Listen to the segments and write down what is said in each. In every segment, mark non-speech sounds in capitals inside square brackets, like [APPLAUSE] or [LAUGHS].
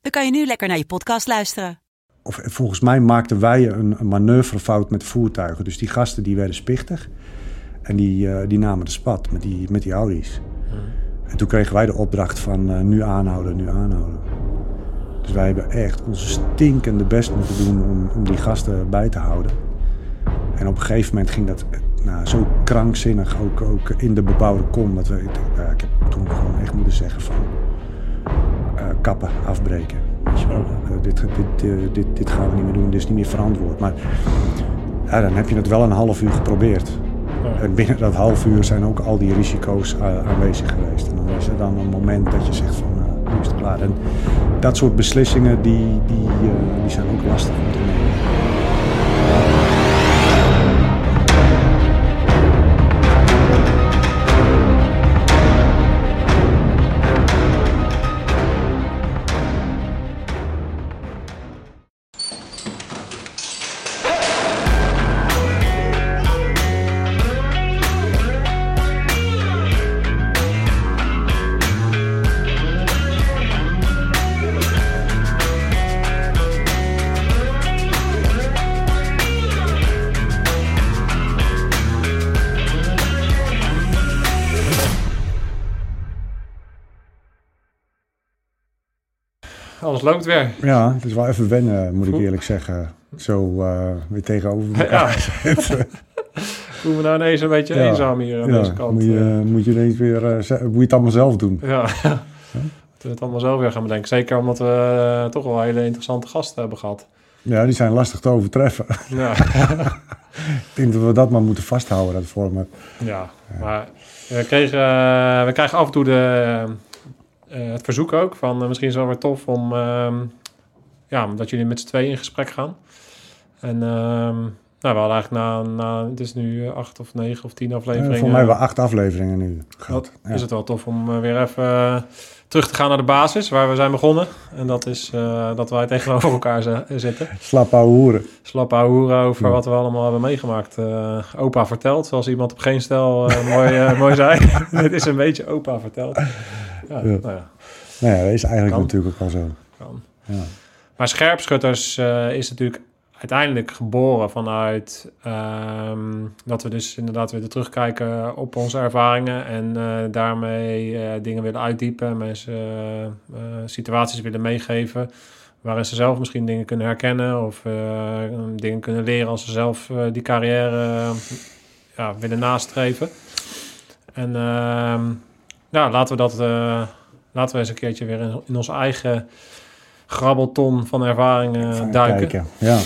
dan kan je nu lekker naar je podcast luisteren. Of, volgens mij maakten wij een, een manoeuvrefout met voertuigen. Dus die gasten die werden spichtig. En die, eh, die namen de spat met die, met die Audi's. En toen kregen wij de opdracht van eh, nu aanhouden, nu aanhouden. Dus wij hebben echt onze stinkende best moeten doen om, om die gasten bij te houden. En op een gegeven moment ging dat eh, nou, zo krankzinnig ook, ook in de bebouwde kom. Dat we, ik, ik heb toen gewoon echt moeten zeggen van eh, kappen, afbreken. Weet je wel, eh, dit, dit, eh, dit, dit gaan we niet meer doen, dit is niet meer verantwoord. Maar ja, dan heb je het wel een half uur geprobeerd. En binnen dat half uur zijn ook al die risico's eh, aanwezig geweest. En dan is er dan een moment dat je zegt van eh, nu is het klaar. En dat soort beslissingen die, die, eh, die zijn ook lastig om te nemen. Alles loopt weer. Ja, het is wel even wennen, moet ik eerlijk zeggen. Zo eh, weer tegenover elkaar zitten. [LAUGHS] Voelen we nou ineens een beetje Ja. eenzaam hier aan Ja, deze kant. Moet je, eh. moet je ineens weer, eh, moet je het allemaal zelf doen. [LAUGHS] Ja, moeten we het allemaal zelf weer gaan bedenken. Zeker omdat we eh, toch wel hele interessante gasten hebben gehad. Ja, die zijn lastig te overtreffen. Ja, [LAUGHS] ik denk dat we dat maar moeten vasthouden, dat format. ja. maar we, kregen, eh, we krijgen af en toe de, eh, het verzoek ook van eh, misschien is het wel weer tof om ehm, ja, dat jullie met z'n tweeën in gesprek gaan. En ehm, nou, we hadden eigenlijk na, na, het is nu eh, acht of negen of tien Eh, afleveringen. voor mij wel acht afleveringen nu gehad. Is het wel tof om eh, weer even eh, terug te gaan naar de basis waar we zijn begonnen. En dat is eh, dat wij tegenover elkaar zi- zitten. Slap ouwe hoeren. Slap hoeren over Ja. wat we allemaal hebben meegemaakt. Eh, opa vertelt, zoals iemand op geen stel eh, mooi, eh, mooi zei. [LAUGHS] Dit is een beetje opa vertelt. Ja. Nou ja, Nou ja, dat is eigenlijk Kan. natuurlijk ook wel zo. kan. Ja. Maar Scherpschutters eh, is natuurlijk uiteindelijk geboren vanuit ehm, dat we dus inderdaad weer terugkijken op onze ervaringen en eh, daarmee eh, dingen willen uitdiepen en mensen situaties willen meegeven waarin ze zelf misschien dingen kunnen herkennen of dingen kunnen leren als ze zelf die carrière ja, willen nastreven. En ehm, ja, laten we dat eh, laten we eens een keertje weer in, in onze eigen grabbelton van ervaringen Even duiken. kijken. Ja.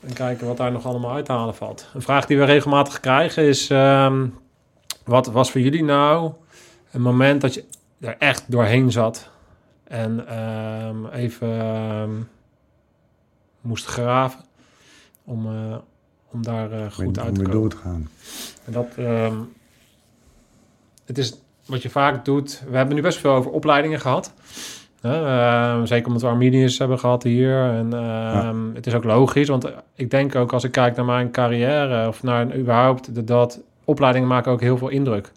En kijken wat daar nog allemaal uit te halen valt. Een vraag die we regelmatig krijgen is... ehm, wat was voor jullie nou een moment dat je er echt doorheen zat... en ehm, even ehm, moest graven om, eh, om daar eh, goed Om uit te komen? door te gaan. En dat, het is wat je vaak doet. We hebben nu best veel over opleidingen gehad. Ehm, zeker omdat we Arminius hebben gehad hier. En ehm, het is ook logisch, want ik denk ook als ik kijk naar mijn carrière of naar überhaupt dat, dat opleidingen maken ook heel veel indruk.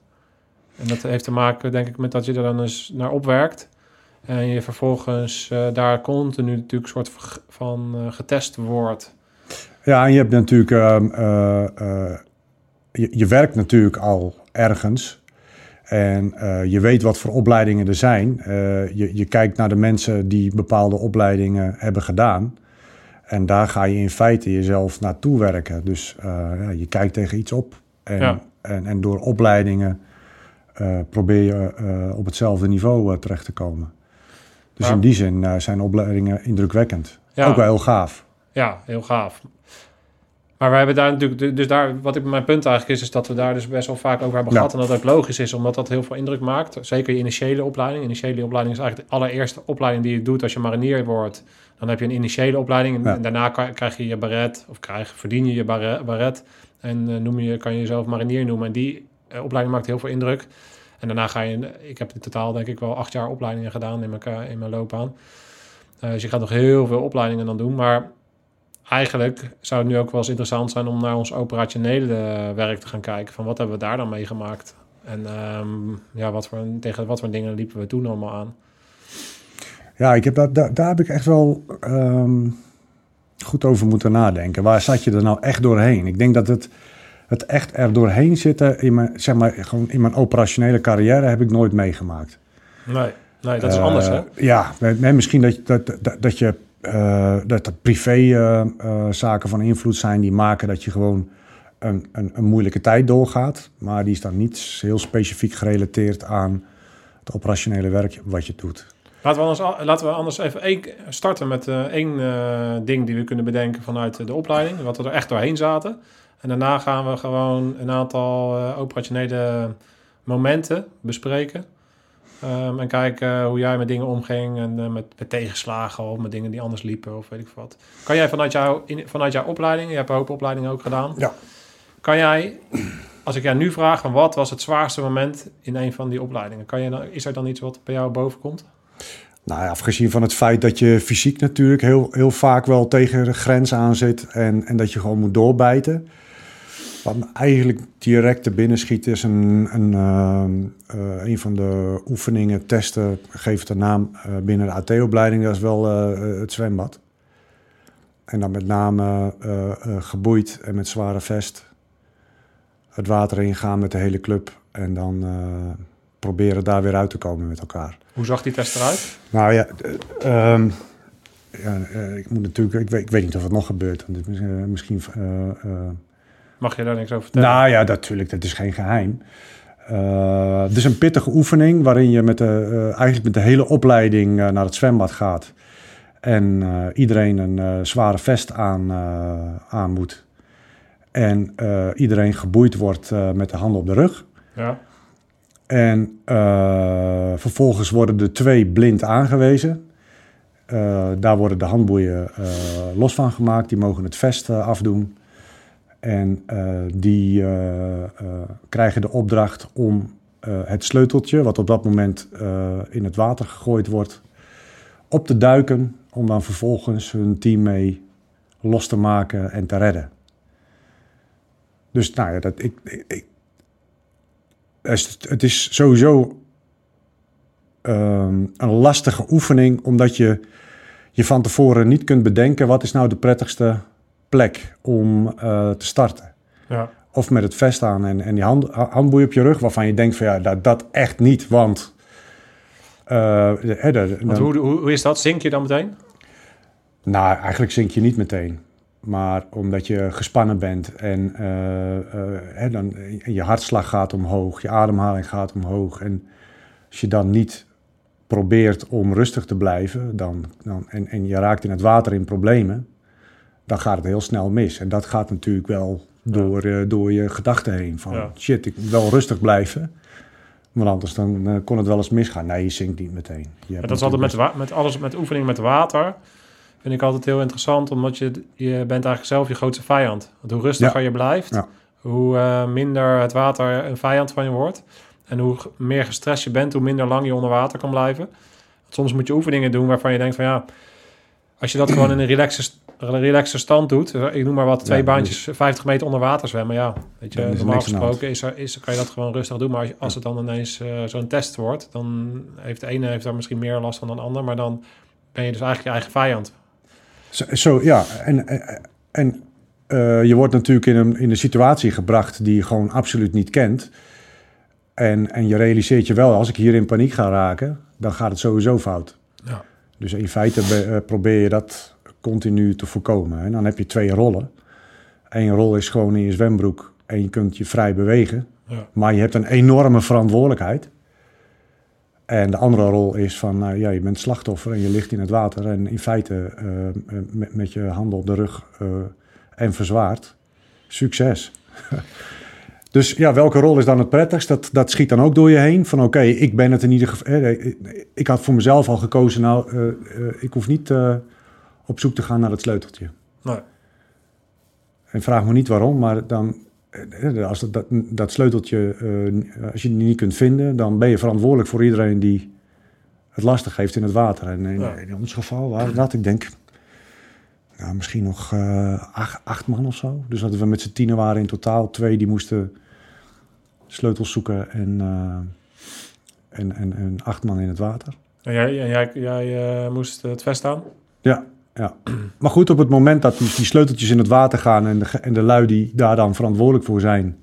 En dat heeft te maken, denk ik, met dat je er dan eens naar opwerkt. En je vervolgens eh, daar continu natuurlijk soort v- van eh, getest wordt. Ja, en je hebt natuurlijk... ehm, eh, eh, je, je werkt natuurlijk al ergens. En eh, je weet wat voor opleidingen er zijn. Eh, je, je kijkt naar de mensen die bepaalde opleidingen hebben gedaan. En daar ga je in feite jezelf naartoe werken. Dus eh, ja, je kijkt tegen iets op. En, Ja. en, en door opleidingen probeer je op hetzelfde niveau terecht te komen. Dus Ja. in die zin zijn opleidingen indrukwekkend. Ook wel heel gaaf. Ja, heel gaaf. Maar we hebben daar natuurlijk, dus daar, wat ik mijn punt eigenlijk is, is dat we daar dus best wel vaak over hebben Ja. gehad. En dat ook logisch is, omdat dat heel veel indruk maakt. Zeker je initiële opleiding. Initiële opleiding is eigenlijk de allereerste opleiding die je doet als je marinier wordt. Dan heb je een initiële opleiding en, Ja. en daarna krijg je je baret, of krijg, verdien je je baret. en eh, noem je, kan je jezelf marinier noemen. En die eh, opleiding maakt heel veel indruk. En daarna ga je, ik heb in totaal denk ik wel acht jaar opleidingen gedaan in mijn, in mijn loopbaan. Eh, dus je gaat nog heel veel opleidingen dan doen. Maar eigenlijk zou het nu ook wel eens interessant zijn om naar ons operationele eh, werk te gaan kijken. Van wat hebben we daar dan meegemaakt? En ehm, ja, wat voor, tegen wat voor dingen liepen we toen allemaal aan? Ja, ik heb, dat, daar, daar heb ik echt wel ehm, goed over moeten nadenken. Waar zat je er nou echt doorheen? Ik denk dat het, het echt er doorheen zitten in mijn, zeg maar, gewoon in mijn operationele carrière heb ik nooit meegemaakt. Nee, nee dat is Eh, anders hè? Ja, nee, misschien dat, dat, dat, dat je eh, dat dat privé eh, eh, van invloed zijn die maken dat je gewoon een, een, een moeilijke tijd doorgaat. Maar die is dan niet heel specifiek gerelateerd aan het operationele werk wat je doet. Laten we anders, laten we anders even starten met één ding die we kunnen bedenken vanuit de opleiding. Wat we er echt doorheen zaten. En daarna gaan we gewoon een aantal operationele momenten bespreken. Ehm, en kijken hoe jij met dingen omging en eh, met, met tegenslagen of met dingen die anders liepen of weet ik wat. Kan jij vanuit, jouw in, vanuit jouw opleiding, je hebt een hoop opleidingen ook gedaan. Ja. Kan jij, als ik jou nu vraag van wat was het zwaarste moment in een van die opleidingen, kan je dan, is er dan iets wat bij jou boven komt? Nou ja, afgezien van het feit dat je fysiek natuurlijk heel, heel vaak wel tegen de grens aan zit en, en dat je gewoon moet doorbijten. Wat me eigenlijk direct te binnen schiet is een, een, ehm, eh, een van de oefeningen, testen, geef het een naam, eh, binnen de AT-opleiding, dat is wel eh, het zwembad. En dan met name geboeid en met zware vest het water ingaan met de hele club en dan proberen daar weer uit te komen met elkaar. Hoe zag die test eruit? Nou ja, eh, ehm, ja ik moet natuurlijk, ik weet, ik weet niet of het nog gebeurt. Want het is, misschien. Mag je daar niks over vertellen? nou ja, natuurlijk, dat is geen geheim. Eh, het is een pittige oefening waarin je met de, eh, eigenlijk met de hele opleiding eh, naar het zwembad gaat. En iedereen een zware vest aan, aan moet. En iedereen geboeid wordt met de handen op de rug. Ja. En vervolgens worden er twee blind aangewezen. Daar worden de handboeien los van gemaakt. Die mogen het vest afdoen. En eh, die eh, eh, krijgen de opdracht om het sleuteltje, wat op dat moment in het water gegooid wordt, op te duiken. Om dan vervolgens hun team mee los te maken en te redden. Dus nou ja, dat, ik, ik, ik- het is- het is sowieso ehm, een lastige oefening, omdat je je van tevoren niet kunt bedenken wat is nou de prettigste plek om eh, te starten. ja. Of met het vest aan en, en die hand, handboei op je rug, waarvan je denkt van ja, dat, dat echt niet, want... hè, de- Want hoe, hoe, hoe is dat? Zink je dan meteen? nou, eigenlijk zink je niet meteen. Maar omdat je gespannen bent en eh, hè, dan, je hartslag gaat omhoog, je ademhaling gaat omhoog. En als je dan niet probeert om rustig te blijven dan, dan, en, en je raakt in het water in problemen, dan gaat het heel snel mis. En dat gaat natuurlijk wel door, eh, door je gedachten heen. Van Ja. shit, ik moet wel rustig blijven. Want anders dan, eh, kon het wel eens misgaan. Nee, je zinkt niet meteen. Je dat is altijd met, met alles, met oefening met water. Vind ik altijd heel interessant, omdat je, je bent eigenlijk zelf je grootste vijand. Want hoe rustiger je blijft, hoe eh, minder het water een vijand van je wordt. En hoe meer gestrest je bent, hoe minder lang je onder water kan blijven. Want soms moet je oefeningen doen waarvan je denkt van ja, als je dat gewoon in een relaxe, relaxe stand doet, ik noem maar wat, twee Ja, baantjes 50 meter onder water zwemmen, ja, weet je, normaal gesproken is er, is, kan je dat gewoon rustig doen, maar als, het dan ineens eh, zo'n test wordt, dan heeft de ene heeft daar misschien meer last van dan de ander, maar dan ben je dus eigenlijk je eigen vijand. Zo, zo, ja. En, en, eh, je wordt natuurlijk in een, in een situatie gebracht die je gewoon absoluut niet kent. En, en je realiseert je wel, als ik hier in paniek ga raken, dan gaat het sowieso fout. Ja. Dus in feite be- eh, probeer je dat continu te voorkomen. En dan heb je twee rollen. Eén rol is gewoon in je zwembroek en je kunt je vrij bewegen. Ja. Maar je hebt een enorme verantwoordelijkheid. En de andere rol is van, nou ja, je bent slachtoffer en je ligt in het water. En in feite eh, met, met je handen op de rug eh, en verzwaard. succes. [LAUGHS] dus ja, welke rol is dan het prettigst? Dat, dat schiet dan ook door je heen. Van oké, ik ben het in ieder geval... eh, Ik had voor mezelf al gekozen, nou, eh, eh, ik hoef niet eh, op zoek te gaan naar het sleuteltje. Nee. En vraag me niet waarom, maar dan, eh, als dat, dat, dat sleuteltje, eh, als je die niet kunt vinden, dan ben je verantwoordelijk voor iedereen die het lastig heeft in het water. En in, Ja. in ons geval waren dat, ik denk, nou, misschien nog eh, acht, acht man of zo. Dus dat we met z'n tienen waren in totaal. Twee die moesten sleutels zoeken en, eh, en, en, en acht man in het water. En jij, en jij, jij eh, moest het vest aan? Ja, ja. Maar goed, op het moment dat die, die sleuteltjes in het water gaan en de, en de lui die daar dan verantwoordelijk voor zijn,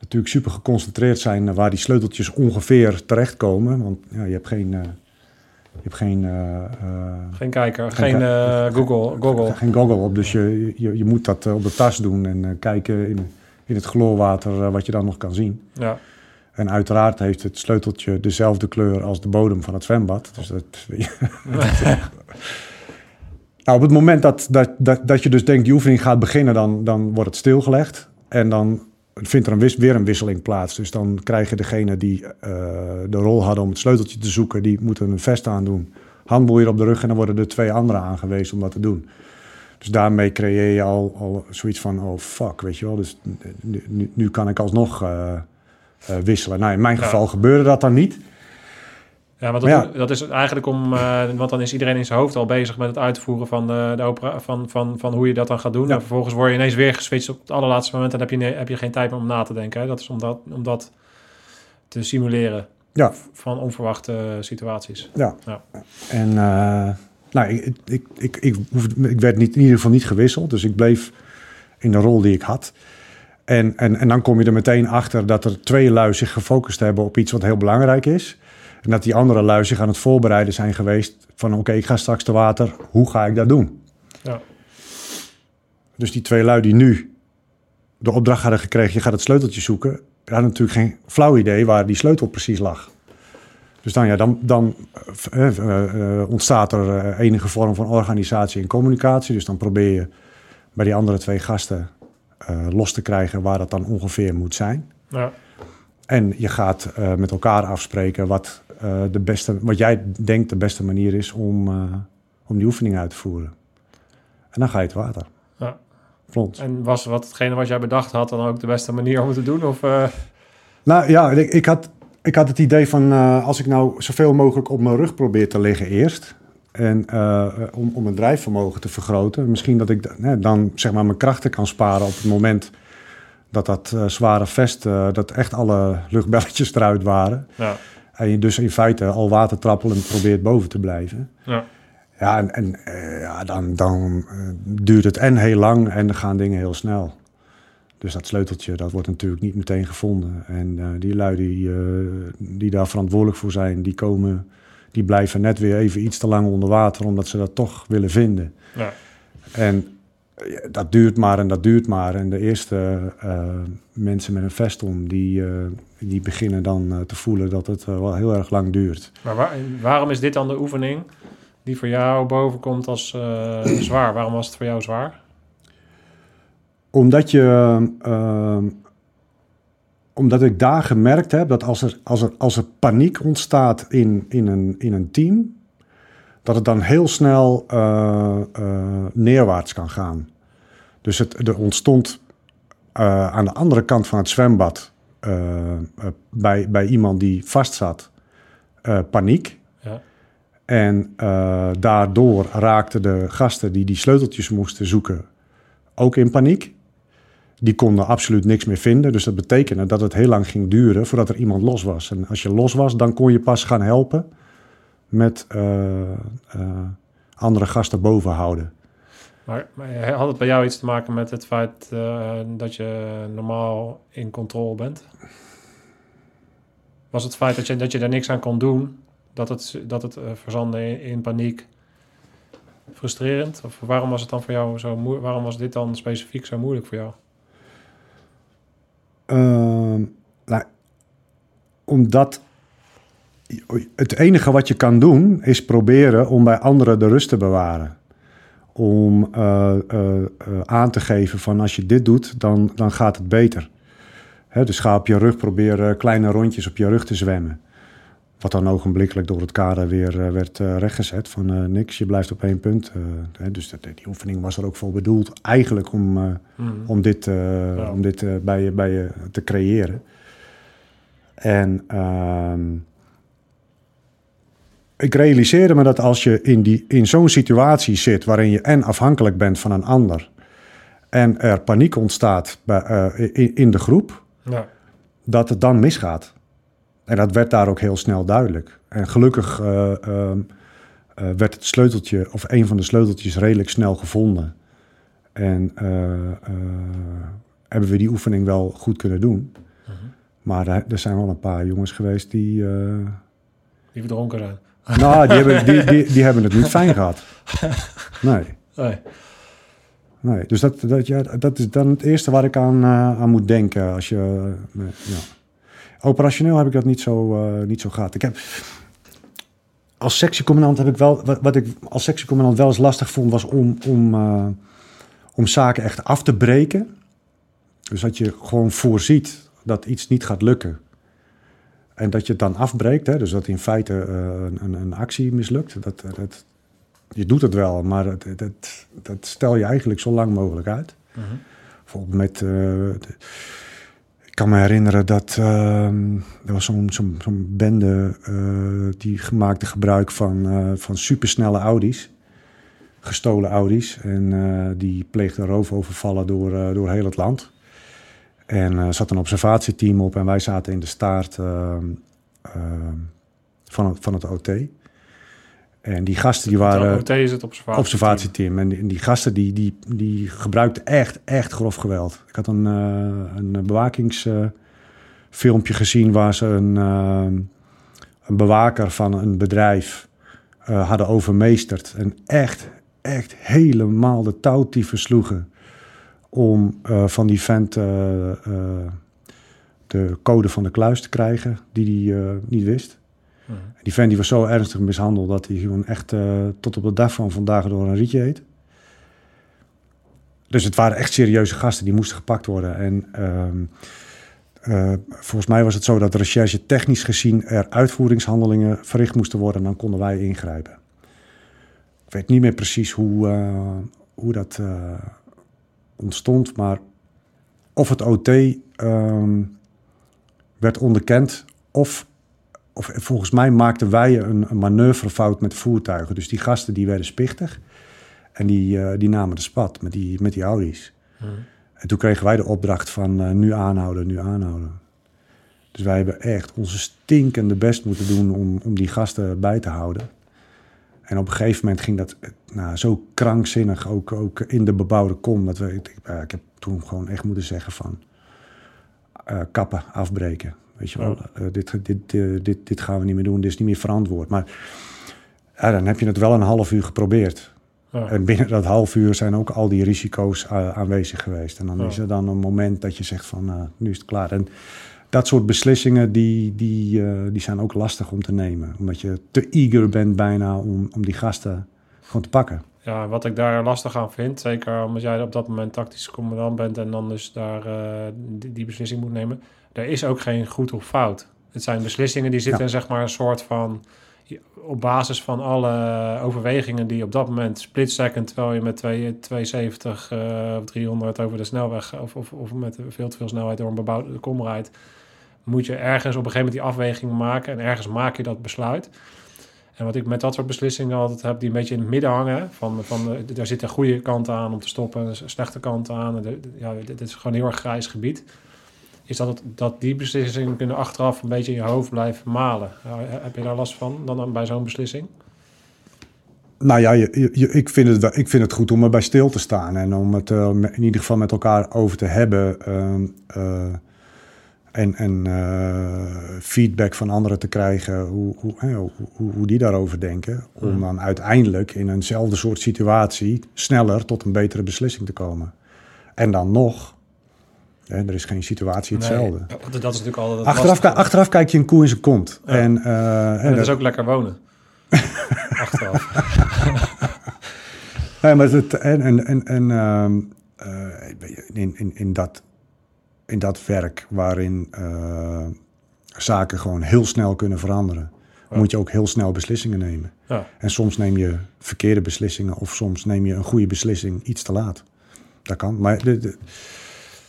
natuurlijk super geconcentreerd zijn naar waar die sleuteltjes ongeveer terechtkomen. Want ja, je hebt geen, eh, je hebt geen, eh, eh, Geen kijker, Geen geen, Google. Google. geen goggle op. Dus je, je, je moet dat op de tas doen en kijken in, in het chloorwater eh, wat je dan nog kan zien. Ja. En uiteraard heeft het sleuteltje dezelfde kleur als de bodem van het zwembad. Dus dat, [LAUGHS] [LAUGHS] nou, op het moment dat, dat, dat, dat je dus denkt die oefening gaat beginnen, dan, dan wordt het stilgelegd. En dan vindt er een wis, weer een wisseling plaats. Dus dan krijgen degene die eh, de rol hadden om het sleuteltje te zoeken, die moeten een vest aandoen. Handboeien op de rug en dan worden er twee anderen aangewezen om dat te doen. Dus daarmee creëer je al, al zoiets van, oh fuck, weet je wel. Dus nu, kan ik alsnog eh, eh, wisselen. Nou, in mijn Ja. geval gebeurde dat dan niet. Ja, want dat, Maar ja. doe- dat is eigenlijk om, eh, want dan is iedereen in zijn hoofd al bezig met het uitvoeren van de, de opera, van, van, van hoe je dat dan gaat doen. Ja. En vervolgens word je ineens weer geswitcht op het allerlaatste moment en heb je, heb je geen tijd meer om na te denken. Hè? Dat is om dat, om dat te simuleren Ja. van onverwachte situaties. Ja. Ja. En uh, nou, ik, ik, ik, ik, ik werd niet, in ieder geval niet gewisseld. Dus ik bleef in de rol die ik had. En, en, en dan kom je er meteen achter dat er twee lui zich gefocust hebben op iets wat heel belangrijk is. En dat die andere lui zich aan het voorbereiden zijn geweest van oké, okay, ik ga straks te water. Hoe ga ik dat doen? Ja. Dus die twee lui die nu de opdracht hadden gekregen, je gaat het sleuteltje zoeken. hadden natuurlijk geen flauw idee waar die sleutel precies lag. Dus dan, ja, dan, dan uh, uh, uh, ontstaat er enige vorm van organisatie en communicatie. Dus dan probeer je bij die andere twee gasten uh, los te krijgen waar dat dan ongeveer moet zijn. Ja. En je gaat uh, met elkaar afspreken wat, uh, de beste, wat jij denkt de beste manier is om, uh, om die oefening uit te voeren. En dan ga je het water. Ja. En was wat hetgene wat jij bedacht had dan ook de beste manier om het te doen? Of, uh... Nou ja, ik, ik, had, ik had het idee van als ik nou zoveel mogelijk op mijn rug probeer te liggen eerst. En om, om mijn drijfvermogen te vergroten. Misschien dat ik nee, dan zeg maar mijn krachten kan sparen op het moment dat dat uh, zware vest, uh, dat echt alle luchtbelletjes eruit waren. Ja. En je dus in feite al watertrappelend probeert boven te blijven. Ja. Ja, en, en uh, ja, dan, dan duurt het en heel lang en dan gaan dingen heel snel. Dus dat sleuteltje, dat wordt natuurlijk niet meteen gevonden. En die lui die, die daar verantwoordelijk voor zijn, die komen, die blijven net weer even iets te lang onder water, omdat ze dat toch willen vinden. Ja. En dat duurt maar en dat duurt maar. En de eerste uh, mensen met een vest om, die, uh, die beginnen dan uh, te voelen dat het wel heel erg lang duurt. Maar waar, waarom is dit dan de oefening die voor jou boven komt als [CLEARS THROAT] zwaar? Waarom was het voor jou zwaar? Omdat je... omdat ik daar gemerkt heb dat als er, als er, als er paniek ontstaat in, in, een, in een team, dat het dan heel snel uh, uh, neerwaarts kan gaan. Dus het, er ontstond uh, aan de andere kant van het zwembad bij, bij iemand die vastzat paniek. Ja. En daardoor raakten de gasten die die sleuteltjes moesten zoeken ook in paniek. Die konden absoluut niks meer vinden. Dus dat betekende dat het heel lang ging duren voordat er iemand los was. En als je los was, dan kon je pas gaan helpen met uh, uh, andere gasten boven houden. Maar, maar, had het bij jou iets te maken met het feit dat je normaal in controle bent? Was het feit dat je, dat je daar niks aan kon doen, dat het, dat het verzandde in, in, paniek frustrerend? Of waarom was het dan voor jou zo moeilijk? Waarom was dit dan specifiek zo moeilijk voor jou? Uh, nou, omdat het enige wat je kan doen is proberen om bij anderen de rust te bewaren. om eh, eh, eh, aan te geven van als je dit doet, dan, dan gaat het beter. Hè, dus ga op je rug proberen kleine rondjes op je rug te zwemmen. Wat dan ogenblikkelijk door het kader weer werd rechtgezet. Van niks, je blijft op één punt. hè, dus dat, die oefening was er ook voor bedoeld. Eigenlijk om, Mhm. om dit, Ja. om dit bij, je, bij je te creëren. En ehm, ik realiseerde me dat als je in, die, in zo'n situatie zit... waarin je en afhankelijk bent van een ander... en er paniek ontstaat bij, eh, in, in de groep... Ja. dat het dan misgaat. En dat werd daar ook heel snel duidelijk. En gelukkig eh, ehm, eh, werd het sleuteltje, of een van de sleuteltjes, redelijk snel gevonden. En hebben we die oefening wel goed kunnen doen. Mhm. Maar er, zijn wel een paar jongens geweest die. Die verdronken zijn. Nou, die hebben, die, die, die hebben het niet fijn gehad. Nee. Nee. Nee, dus dat, dat, ja, dat is dan het eerste waar ik aan, eh, aan moet denken. Als je, eh, nee, ja. Operationeel heb ik dat niet zo, eh, niet zo gehad. Ik heb, als sectiecommandant heb ik wel, wat, wat ik als sectiecommandant wel eens lastig vond, was om, om, om zaken echt af te breken. Dus dat je gewoon voorziet dat iets niet gaat lukken. En dat je het dan afbreekt, hè, dus dat in feite eh, een, een, actie mislukt. Dat, dat, je doet het wel, maar dat, dat, dat stel je eigenlijk zo lang mogelijk uit. Mhm. Bijvoorbeeld met... eh, ik kan me herinneren dat ehm, er was zo'n zo'n bende eh, die maakte gebruik van, eh, van supersnelle Audi's. Gestolen Audi's. En eh, die pleegde roofovervallen door, eh, door heel het land. En er zat een observatieteam op en wij zaten in de staart ehm, ehm, van, het, van het OT. En die gasten die waren OT is het observatie. observatieteam. En die, en die gasten die, die, die gebruikten echt, echt grof geweld. Ik had een, eh een bewakingsfilmpje gezien waar ze een, eh, een bewaker van een bedrijf eh, hadden overmeesterd. En echt, echt helemaal de touwtieven sloegen om eh, van die vent eh, eh, de code van de kluis te krijgen, die hij niet wist. Mhm. Die vent die was zo ernstig mishandeld dat hij gewoon echt tot op de dag van vandaag door een rietje heet. Dus het waren echt serieuze gasten die moesten gepakt worden. En ehm, eh, volgens mij was het zo dat de recherche technisch gezien er uitvoeringshandelingen verricht moesten worden. En dan konden wij ingrijpen. Ik weet niet meer precies hoe, hoe dat ontstond, maar of het OT ehm, werd onderkend of of volgens mij maakten wij een, een manoeuvrefout met voertuigen. Dus die gasten die werden spichtig. En die, eh, die namen de spat met die, met die Audi's. Mhm. En toen kregen wij de opdracht van eh, nu aanhouden, nu aanhouden. Dus wij hebben echt onze stinkende best moeten doen om, om die gasten bij te houden. En op een gegeven moment ging dat eh, nou, zo krankzinnig, ook, ook in de bebouwde kom. Dat we, ik, ik heb toen gewoon echt moeten zeggen van eh, kappen, afbreken. Weet je wel, eh, dit, dit, dit, dit gaan we niet meer doen, dit is niet meer verantwoord. Maar ja, dan heb je het wel een half uur geprobeerd. En binnen dat half uur zijn ook al die risico's aanwezig geweest. En dan is er dan een moment dat je zegt van, nu is het klaar. En dat soort beslissingen, die, die, eh, die zijn ook lastig om te nemen. Omdat je te eager bent bijna om, om die gasten gewoon te pakken. Ja, wat ik daar lastig aan vind, zeker omdat jij op dat moment tactische commandant bent en dan dus daar eh, die, die beslissing moet nemen. Er is ook geen goed of fout. Het zijn beslissingen die zitten Ja. in zeg maar een soort van op basis van alle overwegingen die op dat moment split second, terwijl je met twee- 270 eh, of 300 over de snelweg of, of, of met veel te veel snelheid door een bebouwde kom rijdt, moet je ergens op een gegeven moment die afweging maken en ergens maak je dat besluit. En wat ik met dat soort beslissingen altijd heb, die een beetje in het midden hangen. Van, van, eh, daar zit een goede kant aan om te stoppen, een slechte kant aan. De- ja, dit is gewoon een heel erg grijs gebied. Is dat, dat die beslissingen kunnen achteraf een beetje in je hoofd blijven malen. Heb je daar last van dan bij zo'n beslissing? Nou ja, je, je- ik, vind het, ik vind het goed om erbij stil te staan. En om het eh, in ieder geval met elkaar over te hebben. ehm, eh, en en eh, feedback van anderen te krijgen. Hoe, hoe, hoe, hoe, die daarover denken. Om Mhm. dan uiteindelijk in eenzelfde soort situatie sneller tot een betere beslissing te komen. En dan nog, hè, er is geen situatie hetzelfde. Nee, dat, is natuurlijk Achteraf, kijk je een koe in zijn kont. Ja. En, eh, En en dat dat- is ook lekker wonen. [LAUGHS] Achteraf. Nee, maar het, en, en, en, en ehm, eh, in, in, in, dat, in dat werk waarin eh, zaken gewoon heel snel kunnen veranderen, Ja. moet je ook heel snel beslissingen nemen. Ja. En soms neem je verkeerde beslissingen of soms neem je een goede beslissing iets te laat. Dat kan, maar de, de-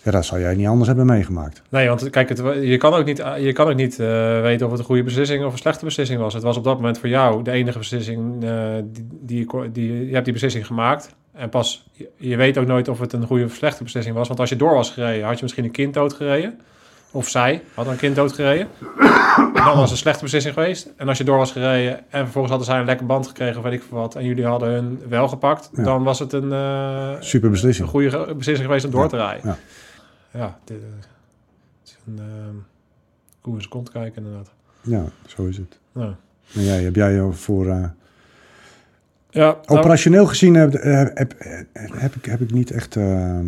ja, dat zou jij niet anders hebben meegemaakt. Nee, want kijk, het, je kan ook niet, je kan ook niet eh, weten of het een goede beslissing of een slechte beslissing was. Het was op dat moment voor jou de enige beslissing eh, die, die, die je hebt die beslissing gemaakt. En pas, je, weet ook nooit of het een goede of slechte beslissing was. Want als je door was gereden, had je misschien een kind doodgereden. Of zij had een kind doodgereden. En dan was het een slechte beslissing geweest. En als je door was gereden en vervolgens hadden zij een lekker band gekregen of weet ik veel wat. En jullie hadden hun wel gepakt. Ja. Dan was het een, eh, Super een beslissing. goede ge- beslissing geweest om door te rijden. ja. Ja, dit, eh, het is een uh, koe in zijn kont kijken inderdaad. Ja, zo is het. Ja, En jij, heb jij voor... eh, ja nou, Operationeel gezien heb, heb, heb, heb ik, heb ik niet echt eh,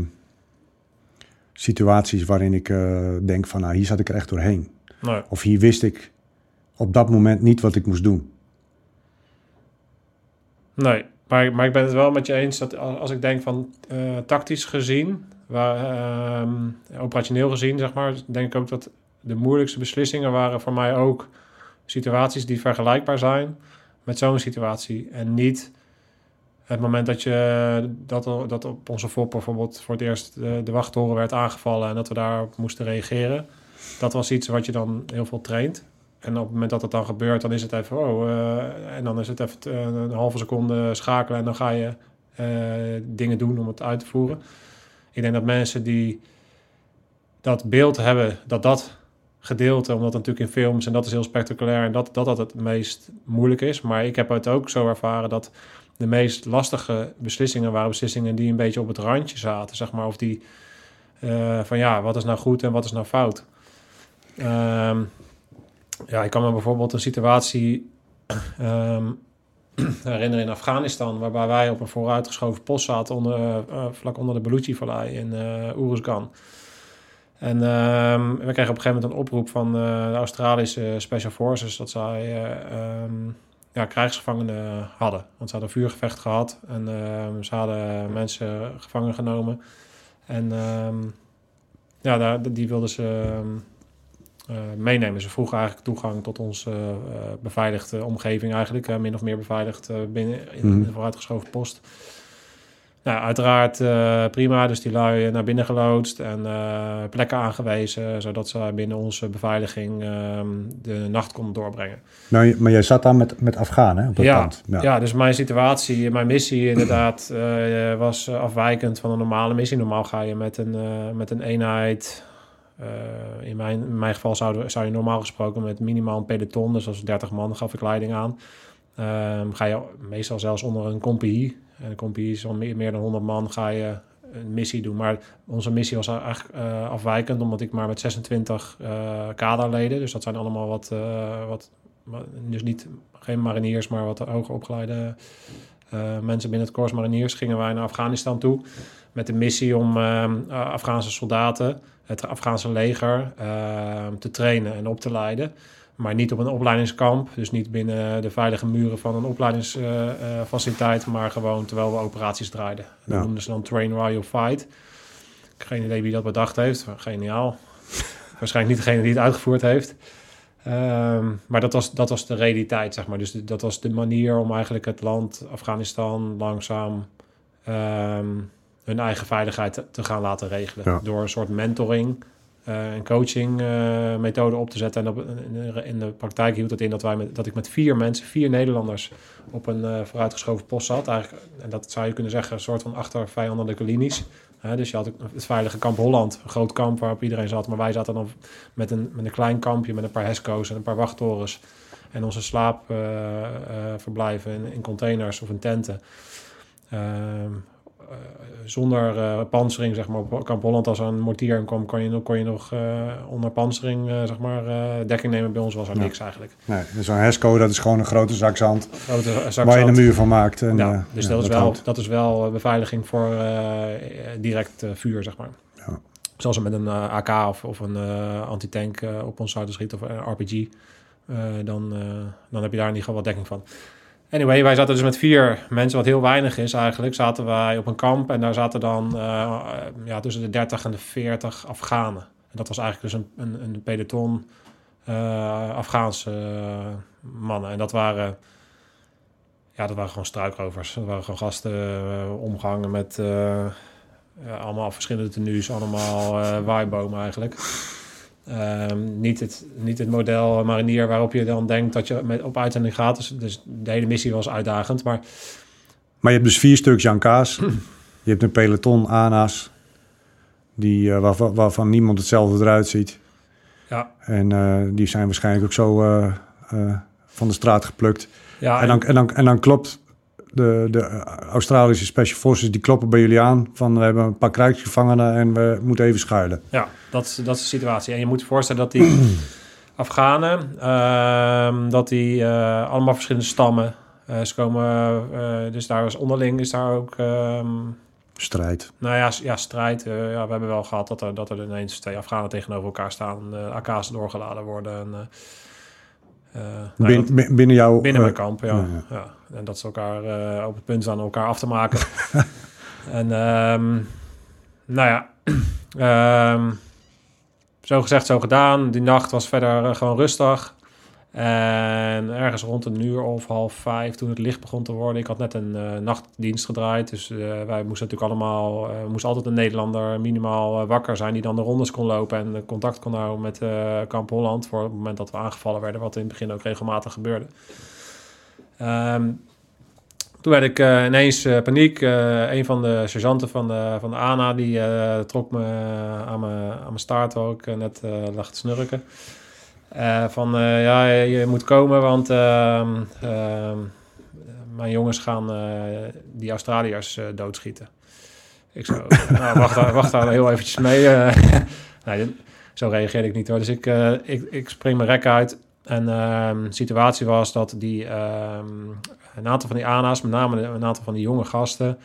situaties waarin ik eh, denk van, nou, hier zat ik er echt doorheen. nee, Of hier wist ik op dat moment niet wat ik moest doen. nee. Maar, maar ik ben het wel met je eens dat als, ik denk van eh, tactisch gezien, waar, ehm, operationeel gezien, zeg maar, denk ik ook dat de moeilijkste beslissingen waren voor mij ook situaties die vergelijkbaar zijn met zo'n situatie. En niet het moment dat, je, dat, dat op onze FOP bijvoorbeeld voor het eerst de, de wachttoren werd aangevallen en dat we daarop moesten reageren. Dat was iets wat je dan heel veel traint. En op het moment dat het dan gebeurt, dan is het even, oh, eh, en dan is het even eh, een halve seconde schakelen en dan ga je eh, dingen doen om het uit te voeren. Ik denk dat mensen die dat beeld hebben, dat dat gedeelte, omdat natuurlijk in films en dat is heel spectaculair en dat dat, dat het meest moeilijk is. Maar ik heb het ook zo ervaren dat de meest lastige beslissingen waren beslissingen die een beetje op het randje zaten, zeg maar. Of die eh, van ja, wat is nou goed en wat is nou fout? Ehm, ja, ik kan me bijvoorbeeld een situatie [CLEARS THROAT] ehm, [CLEARS THROAT] herinneren in Afghanistan, waarbij wij op een vooruitgeschoven post zaten onder, eh, eh, vlak onder de Baluchi-vallei in Uruzgan. En ehm, we kregen op een gegeven moment een oproep van eh, de Australische Special Forces dat zij eh, ehm, ja, krijgsgevangenen hadden. Want ze hadden een vuurgevecht gehad en ehm, ze hadden mensen gevangen genomen. En ja, daar, die wilden ze eh, meenemen. Ze vroegen eigenlijk toegang tot onze beveiligde omgeving eigenlijk. min of meer beveiligd binnen in Mhm. de vooruitgeschoven post. Nou, uiteraard eh, prima. Dus die lui naar binnen geloodst en eh, plekken aangewezen, zodat ze binnen onze beveiliging ehm, de nacht konden doorbrengen. Nou, maar jij zat daar met, met Afghanen op dat Ja, pand. Ja. dus mijn situatie, mijn missie inderdaad [CLEARS THROAT] eh, was afwijkend van een normale missie. Normaal ga je met een, met een eenheid. in, mijn, in mijn geval zou, zou je normaal gesproken met minimaal een peloton, dus als 30 man gaf ik leiding aan. Ehm, ga je meestal zelfs onder een compagnie. En een compagnie is al meer, meer dan 100 man, ga je een missie doen. Maar onze missie was eigenlijk eh, afwijkend, omdat ik maar met 26 eh, kaderleden, dus dat zijn allemaal wat, eh, wat dus niet geen mariniers, maar wat hoger opgeleide mensen binnen het Corps Mariniers, gingen wij naar Afghanistan toe. Met de missie om ehm, eh, Afghaanse soldaten, het Afghaanse leger, ehm, te trainen en op te leiden. Maar niet op een opleidingskamp, dus niet binnen de veilige muren van een opleidingsfaciliteit, maar gewoon terwijl we operaties draaiden. Dat Ja. noemden ze dan Train While You Fight. Geen idee wie dat bedacht heeft. Geniaal. [LAUGHS] Waarschijnlijk niet degene die het uitgevoerd heeft. Ehm, maar dat was, dat was de realiteit, zeg maar. Dus de- dat was de manier om eigenlijk het land Afghanistan langzaam ehm, hun eigen veiligheid te, te gaan laten regelen. Ja. Door een soort mentoring eh, en coaching eh, methode op te zetten. En op, in, de, praktijk hield het in dat, wij met, dat ik met vier mensen, vier Nederlanders, op een eh, vooruitgeschoven post zat. Eigenlijk, en dat zou je kunnen zeggen, een soort van achter vijandelijke linies. Dus je had het veilige kamp Holland, een groot kamp waarop iedereen zat. Maar wij zaten dan met een, met een klein kampje met een paar HESCO's en een paar wachttorens. En onze slaapverblijven in, in containers of in tenten. Ehm, eh, zonder eh pansering, zeg maar, op Kamp Holland, als er een mortier kwam, kon je, nog- kon je nog eh, onder pansering, eh, zeg maar, eh, dekking nemen. Bij ons was er Ja. niks eigenlijk. Nee, zo'n HESCO, dat is gewoon een grote zak zand Grote zak waar je een zand. muur van maakt. En, Ja, eh, dus ja, dat, is wel, houdt. dat is wel eh, beveiliging voor eh, direct eh, vuur, zeg maar. Ja. Zoals we met een eh, AK of, of een eh antitank eh, op ons zouden schieten of een RPG. eh, dan, eh, dan heb je daar in ieder geval wat dekking van. Anyway, wij zaten dus met vier mensen, wat heel weinig is eigenlijk. Zaten wij op een kamp en daar zaten dan uh, ja, tussen de 30 en de 40 Afghanen. En dat was eigenlijk dus een, een, een peloton uh, Afghaanse mannen. En dat waren, ja, dat waren gewoon struikrovers. Dat waren gewoon gasten omgangen met allemaal verschillende tenues, allemaal waaibomen eigenlijk. Um, niet, het, niet het model marinier waarop je dan denkt dat je met, op uitzending gaat. Dus, dus de hele missie was uitdagend. Maar, maar je hebt dus vier stuks Jan Kaas. je hebt een peloton ANA's. Die, uh, waarvan, waarvan, niemand hetzelfde eruit ziet. Ja. En uh, die zijn waarschijnlijk ook zo uh, van de straat geplukt. Ja, en, dan, en, dan, en dan klopt de, de Australische Special Forces die kloppen bij jullie aan van we hebben een paar krijgsgevangenen en we moeten even schuilen. Ja, dat is, dat is de situatie. En je moet je voorstellen dat die [CLEARS THROAT] Afghanen, uh, dat die uh, allemaal verschillende stammen, uh, ze komen, uh, dus daar is onderling is daar ook... Ehm, strijd. Nou ja, ja strijd. ja, we hebben wel gehad dat er, dat er ineens twee Afghanen tegenover elkaar staan, AK's doorgeladen worden en... Uh, nou, binnen jouw... Binnen mijn kamp, ja. ja. En dat ze elkaar uh, op het punt staan elkaar af te maken. [LAUGHS] en um, nou ja, um, [CLEARS THROAT] zo gezegd, zo gedaan. Die nacht was verder gewoon rustig. En ergens rond een uur of half vijf, toen het licht begon te worden. Ik had net een uh, nachtdienst gedraaid. Dus uh, wij moesten natuurlijk allemaal, uh, moest altijd een Nederlander minimaal wakker zijn. Die dan de rondes kon lopen en contact kon houden met Kamp Holland. Voor het moment dat we aangevallen werden, wat in het begin ook regelmatig gebeurde. Um, toen werd ik ineens paniek. Een van de sergeanten van de, van de ANA die trok me aan mijn, staart ook net lag te snurken. Van ja, je moet komen, want ehm, ehm, mijn jongens gaan die Australiërs doodschieten. Ik zo, [LAUGHS] nou, wacht, daar, wacht daar heel eventjes mee. [LAUGHS] zo reageerde ik niet hoor. Dus ik, ik, ik spring mijn rek uit. En um, de situatie was dat die, een aantal van die ANA's, met name een aantal van die jonge gasten,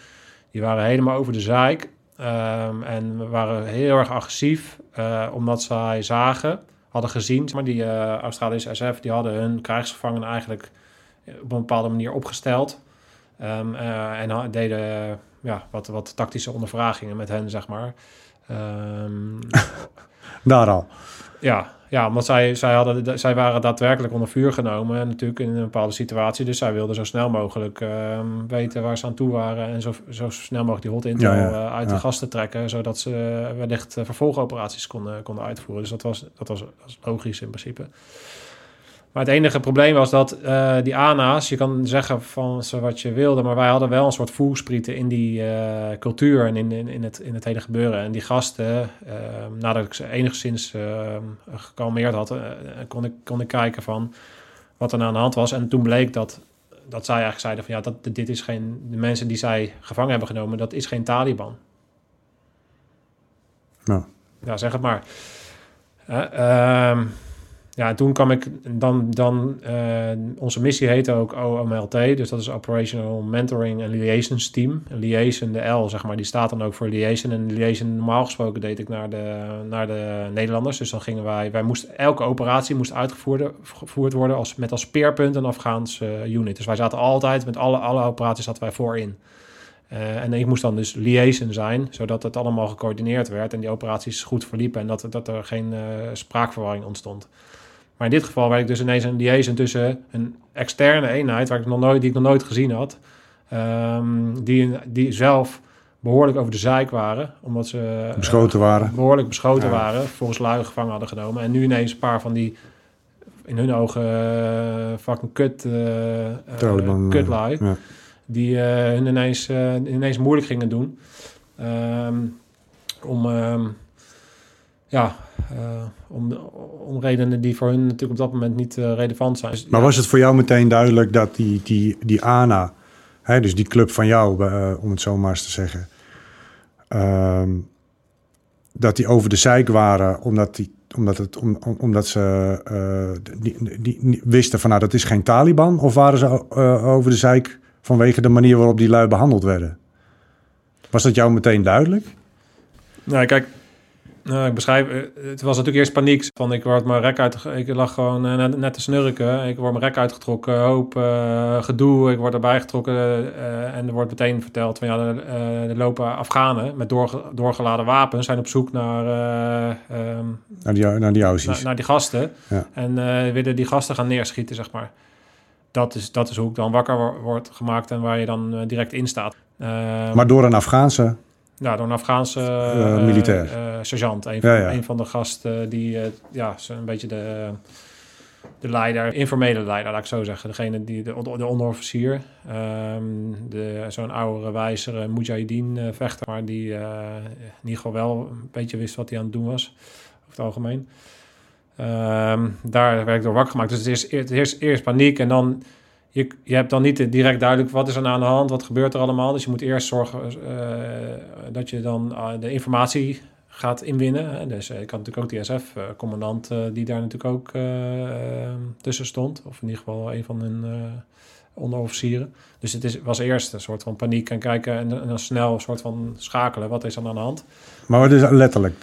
die waren helemaal over de zeik. En waren heel erg agressief, omdat zij zagen, hadden gezien, maar die uh, Australische SF, die hadden hun krijgsgevangenen eigenlijk op een bepaalde manier opgesteld. Um, uh, en deden ja, wat, wat tactische ondervragingen met hen, zeg maar. Um, [LAUGHS] Daar al. Ja, ja, omdat zij, zij, hadden, zij waren daadwerkelijk onder vuur genomen, natuurlijk in een bepaalde situatie. Dus zij wilden zo snel mogelijk uh, weten waar ze aan toe waren en zo, zo snel mogelijk die hot intel ja, ja, uh, uit de gasten trekken, zodat ze wellicht uh, vervolgoperaties konden, konden uitvoeren. Dus dat was, dat, was, dat was logisch in principe. Maar het enige probleem was dat uh, die ANA's, je kan zeggen van ze wat je wilde, maar wij hadden wel een soort voelsprieten in die uh, cultuur en in, in, in, het, in het hele gebeuren. En die gasten, uh, nadat ik ze enigszins gekalmeerd had, kon, ik, kon ik kijken van wat er nou aan de hand was. En toen bleek dat, dat zij eigenlijk zeiden van ja, dat, dit is geen, de mensen die zij gevangen hebben genomen, dat is geen Taliban. Nou. Ja, zeg het maar. Uh, ja, toen kwam ik dan, dan uh, onze missie heette ook OMLT, dus dat is Operational Mentoring and Liaisons Team. Liaison, de L, zeg maar, die staat dan ook voor liaison. En liaison, normaal gesproken, deed ik naar de, naar de Nederlanders. Dus dan gingen wij, wij moesten, elke operatie moest uitgevoerd worden als, met als speerpunt een Afghaans uh, unit. Dus wij zaten altijd, met alle, alle operaties zaten wij voorin. Uh, en ik moest dan dus liaison zijn, zodat het allemaal gecoördineerd werd en die operaties goed verliepen en dat, dat er geen spraakverwarring ontstond. Maar in dit geval werd ik dus ineens een liaison tussen een externe eenheid, waar ik nog nooit, die ik nog nooit gezien had, um, die, die zelf behoorlijk over de zeik waren, omdat ze beschoten uh, waren. behoorlijk beschoten ja. waren, volgens lui gevangen hadden genomen. En nu ineens een paar van die, in hun ogen, uh, fucking kut, uh, kutlui, ja. die hun ineens, ineens moeilijk gingen doen. Um, om... Um, ja, om, om redenen die voor hun natuurlijk op dat moment niet uh, relevant zijn. Dus, maar ja. was het voor jou meteen duidelijk dat die, die, die ANA, hè, dus die club van jou, uh, om het zo maar eens te zeggen, ehm, dat die over de zeik waren omdat, die, omdat, het, om, omdat ze die, die, die, wisten van nou dat is geen Taliban? Of waren ze over de zeik vanwege de manier waarop die lui behandeld werden? Was dat jou meteen duidelijk? Nou, kijk, Nou, ik beschrijf, eh, het was natuurlijk eerst paniek. Van ik word mijn rek uit, ik lag gewoon eh, net, net te snurken. Ik word mijn rek uitgetrokken, hoop eh, gedoe. Ik word erbij getrokken en er wordt meteen verteld van ja, er, er lopen Afghanen met doorge- doorgeladen wapens zijn op zoek naar, eh, ehm, Naar die, naar die Aussies. naar, die gasten. Ja. En willen die gasten gaan neerschieten, zeg maar. Dat is, dat is hoe ik dan wakker wo- word gemaakt en waar je dan direct in staat. Ehm, maar door een Afghaanse... ja, door een Afghaanse Eh, eh, militair. eh, sergeant. Een van, Ja, ja. een van de gasten die, ja, zo'n beetje de, de leider, informele leider, laat ik zo zeggen. Degene die, de, de onderofficier. De, zo'n oudere, wijzere Mujahideen vechter, maar die in ieder geval wel een beetje wist wat hij aan het doen was. Over het algemeen. Ehm, daar werd ik door wakker gemaakt. Dus het is, het is eerst paniek en dan je, je hebt dan niet direct duidelijk wat is er nou aan de hand, wat gebeurt er allemaal. Dus je moet eerst zorgen eh, dat je dan eh, de informatie gaat inwinnen. Dus eh, ik had natuurlijk ook die SF-commandant die daar natuurlijk ook tussen stond. Of in ieder geval een van hun onderofficieren. Dus het is, was eerst een soort van paniek en kijken en, dan snel een soort van schakelen. Wat is er aan de hand? Maar wat is letterlijk?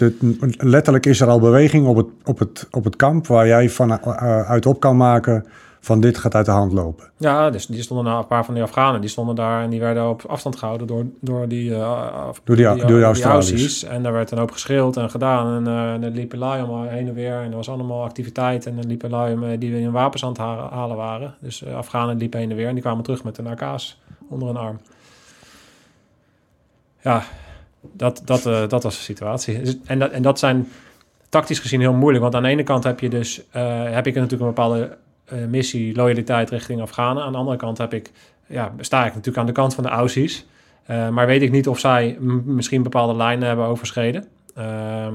Letterlijk is er al beweging op het, op het, op het kamp... waar jij van, eh, uit op kan maken van dit gaat uit de hand lopen. Ja, dus die stonden een paar van die Afghanen, die stonden daar en die werden op afstand gehouden door, door die, eh, af- Door die- door die Australiërs. En daar werd een hoop geschreeuwd en gedaan. En eh, en er liepen lui heen en weer. En er was allemaal activiteit. En er liepen lui eh, die hun wapens aan het ha- halen waren. Dus eh, Afghanen liepen heen en weer. En die kwamen terug met een AK's onder een arm. Ja, dat, dat, eh, dat was de situatie. Dus- En dat, en dat zijn tactisch gezien heel moeilijk. Want aan de ene kant heb je dus eh, heb ik natuurlijk een bepaalde eh, missie, loyaliteit richting Afghanen. Aan de andere kant heb ik, ja, sta ik natuurlijk aan de kant van de Aussies. Eh, maar weet ik niet of zij misschien bepaalde lijnen hebben overschreden. Ehm,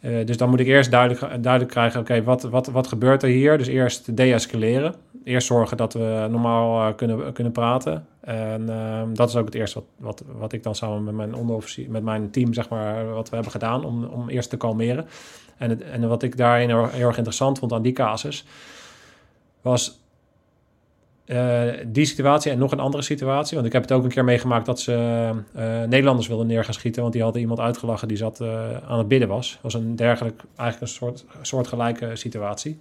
eh, dus dan moet ik eerst duidelijk, duidelijk krijgen, oké, wat, wat, wat gebeurt er hier? Dus eerst deescaleren. Eerst zorgen dat we normaal kunnen, kunnen praten. En ehm, dat is ook het eerste wat, wat, wat ik dan samen met mijn onderofficier, met mijn team, zeg maar, wat we hebben gedaan om, om eerst te kalmeren. En, en wat ik daarin heel erg interessant vond aan die casus, was eh, die situatie en nog een andere situatie. Want ik heb het ook een keer meegemaakt dat ze eh, Nederlanders wilden neer gaan schieten. Want die hadden iemand uitgelachen die zat eh, aan het bidden was. Dat was een dergelijk, eigenlijk een soort, soortgelijke situatie.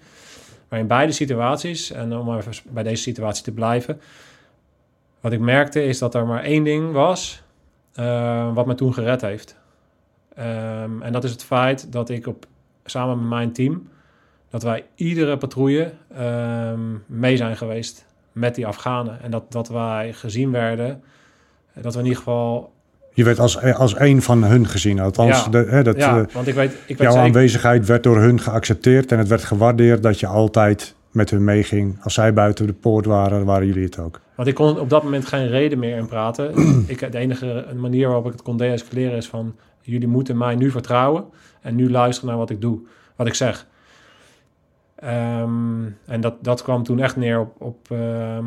Maar in beide situaties, en om even bij deze situatie te blijven. Wat ik merkte is dat er maar één ding was wat me toen gered heeft. Ehm, en dat is het feit dat ik op, samen met mijn team dat wij iedere patrouille ehm, mee zijn geweest met die Afghanen. En dat, dat wij gezien werden, eh, dat we in ieder geval... Je werd als, als een van hun gezien. Althans, Ja. de, hè, dat, ja, eh, want ik weet, ik weet jouw zeker... aanwezigheid werd door hun geaccepteerd. En het werd gewaardeerd dat je altijd met hun meeging. Als zij buiten de poort waren, waren jullie het ook. Want ik kon op dat moment geen reden meer in praten. [CLEARS THROAT] ik, de enige manier waarop ik het kon deescaleren is van... jullie moeten mij nu vertrouwen en nu luisteren naar wat ik doe, wat ik zeg. Ehm, en dat, dat kwam toen echt neer op, op, ehm,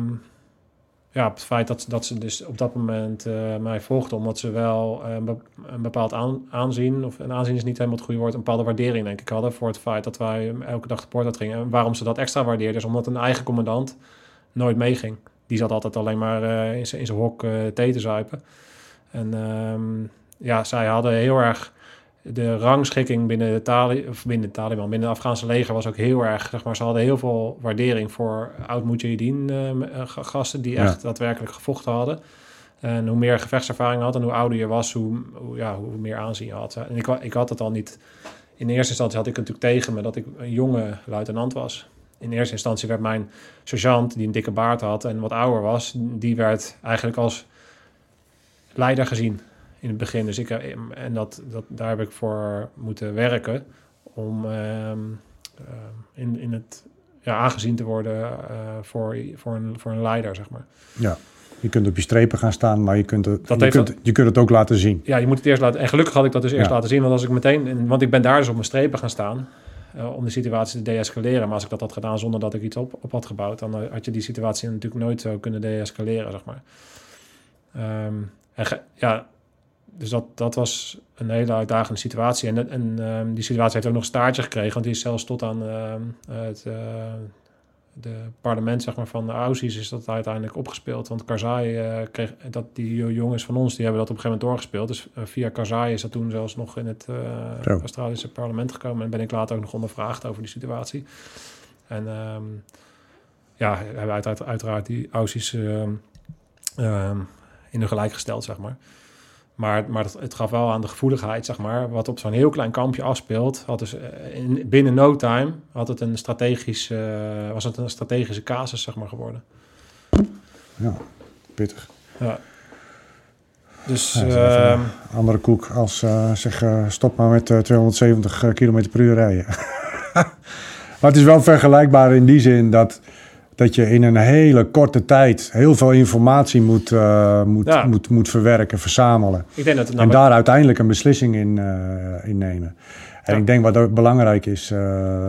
ja, op het feit dat, dat ze dus op dat moment eh, mij volgden... omdat ze wel eh, een, be- een bepaald aan, aanzien... of een aanzien is niet helemaal het goede woord... een bepaalde waardering denk ik hadden... voor het feit dat wij elke dag de poort uit gingen. En waarom ze dat extra waardeerden is omdat een eigen commandant nooit meeging. Die zat altijd alleen maar eh, in zijn hok thee te zuipen. En ehm, ja, zij hadden heel erg... De rangschikking binnen de, Tali of binnen de Taliban, binnen het Afghaanse leger was ook heel erg, zeg maar, ze hadden heel veel waardering voor oud-Mujahideen g- gasten die Ja. echt daadwerkelijk gevochten hadden. En hoe meer gevechtservaring je had en hoe ouder je was, hoe, hoe, ja, hoe meer aanzien je had. En ik, ik had het al niet. In eerste instantie had ik het natuurlijk tegen me dat ik een jonge luitenant was. In eerste instantie werd mijn sergeant, die een dikke baard had en wat ouder was, die werd eigenlijk als leider gezien in het begin. Dus ik, eh, en dat, dat, daar heb ik voor moeten werken om ehm, ehm, in, in het ja, aangezien te worden eh, voor, voor, een, voor een leider, zeg maar. Ja. Je kunt op je strepen gaan staan, maar je kunt het, Dat je kunt, je kunt het ook laten zien. Ja, je moet het eerst laten. En gelukkig had ik dat dus eerst Ja. laten zien. Want als ik meteen. en- Want ik ben daar dus op mijn strepen gaan staan. eh, om de situatie te deescaleren. Maar als ik dat had gedaan zonder dat ik iets op, op had gebouwd. dan had je die situatie natuurlijk nooit zo kunnen deescaleren, zeg maar. Ehm, en ja. Dus dat, dat was een hele uitdagende situatie. En, en ehm, die situatie heeft ook nog een staartje gekregen. Want die is zelfs tot aan ehm, het, eh, de parlement zeg maar, van de Aussies is dat uiteindelijk opgespeeld. Want Karzai eh, kreeg dat die jongens van ons die hebben dat op een gegeven moment doorgespeeld. Dus eh, via Karzai is dat toen zelfs nog in het Zo. Australische parlement gekomen. En ben ik later ook nog ondervraagd over die situatie. En ehm, ja, hebben uiteraard, uiteraard die Aussies in de gelijk gesteld, zeg maar. Maar, maar het, het gaf wel aan de gevoeligheid, zeg maar. Wat op zo'n heel klein kampje afspeelt, had dus eh, in, binnen no time had het een strategisch, eh, was het een strategische casus, zeg maar, geworden. Ja, pittig. Ja. Dus Ja, ehm, andere koek als eh zeg stop maar met eh, 270 km per uur rijden. [LAUGHS] maar het is wel vergelijkbaar in die zin dat, dat je in een hele korte tijd heel veel informatie moet, eh, moet, Ja. moet, moet verwerken, verzamelen. ik denk dat het en nou daar uiteindelijk een beslissing in, eh, in nemen. En Ja. ik denk wat ook belangrijk is, eh,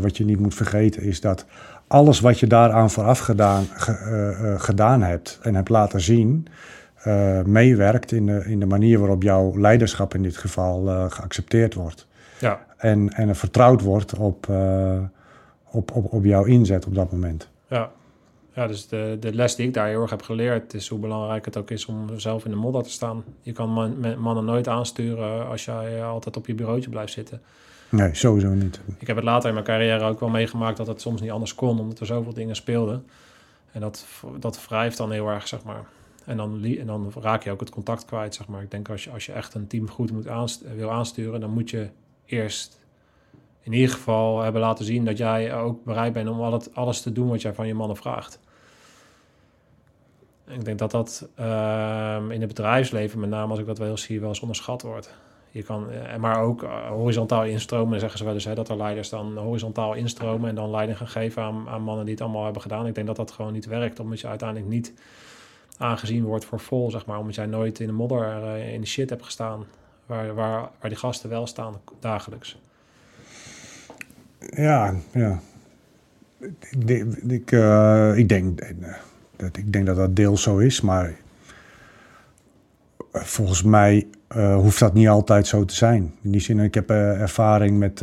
wat je niet moet vergeten, is dat alles wat je daaraan vooraf gedaan, ge- gedaan hebt en hebt laten zien, meewerkt in de, in de manier waarop jouw leiderschap in dit geval geaccepteerd wordt. ja, En, en er vertrouwd wordt op, op, op, op jouw inzet op dat moment. Ja. Ja, dus de, de les die ik daar heel erg heb geleerd is hoe belangrijk het ook is om zelf in de modder te staan. Je kan man- mannen nooit aansturen als jij eh, altijd op je bureautje blijft zitten. Nee, sowieso niet. Ik heb het later in mijn carrière ook wel meegemaakt dat het soms niet anders kon, omdat er zoveel dingen speelden. En dat, dat wrijft dan heel erg, zeg maar. En dan, en dan raak je ook het contact kwijt, zeg maar. Ik denk als je, als je echt een team goed moet aanst wil aansturen, dan moet je eerst in ieder geval hebben laten zien dat jij ook bereid bent om alles te doen wat jij van je mannen vraagt. En Ik denk dat dat ehm, in het bedrijfsleven, met name als ik dat wel zie, wel eens onderschat wordt. Je kan, eh, maar ook eh, horizontaal instromen, zeggen ze wel eens, hè, dat er leiders dan horizontaal instromen en dan leiding gaan geven aan, aan mannen die het allemaal hebben gedaan. Ik denk dat dat gewoon niet werkt, omdat je uiteindelijk niet aangezien wordt voor vol, zeg maar, omdat jij nooit in de modder, eh, in de shit hebt gestaan, waar, waar, waar die gasten wel staan dagelijks. Ja, ja. Ik, denk- ik, eh, ik, denk, eh, dat, ik denk dat dat deels zo is, maar eh, volgens mij hoeft dat niet altijd zo te zijn. In die zin, ik heb ervaring met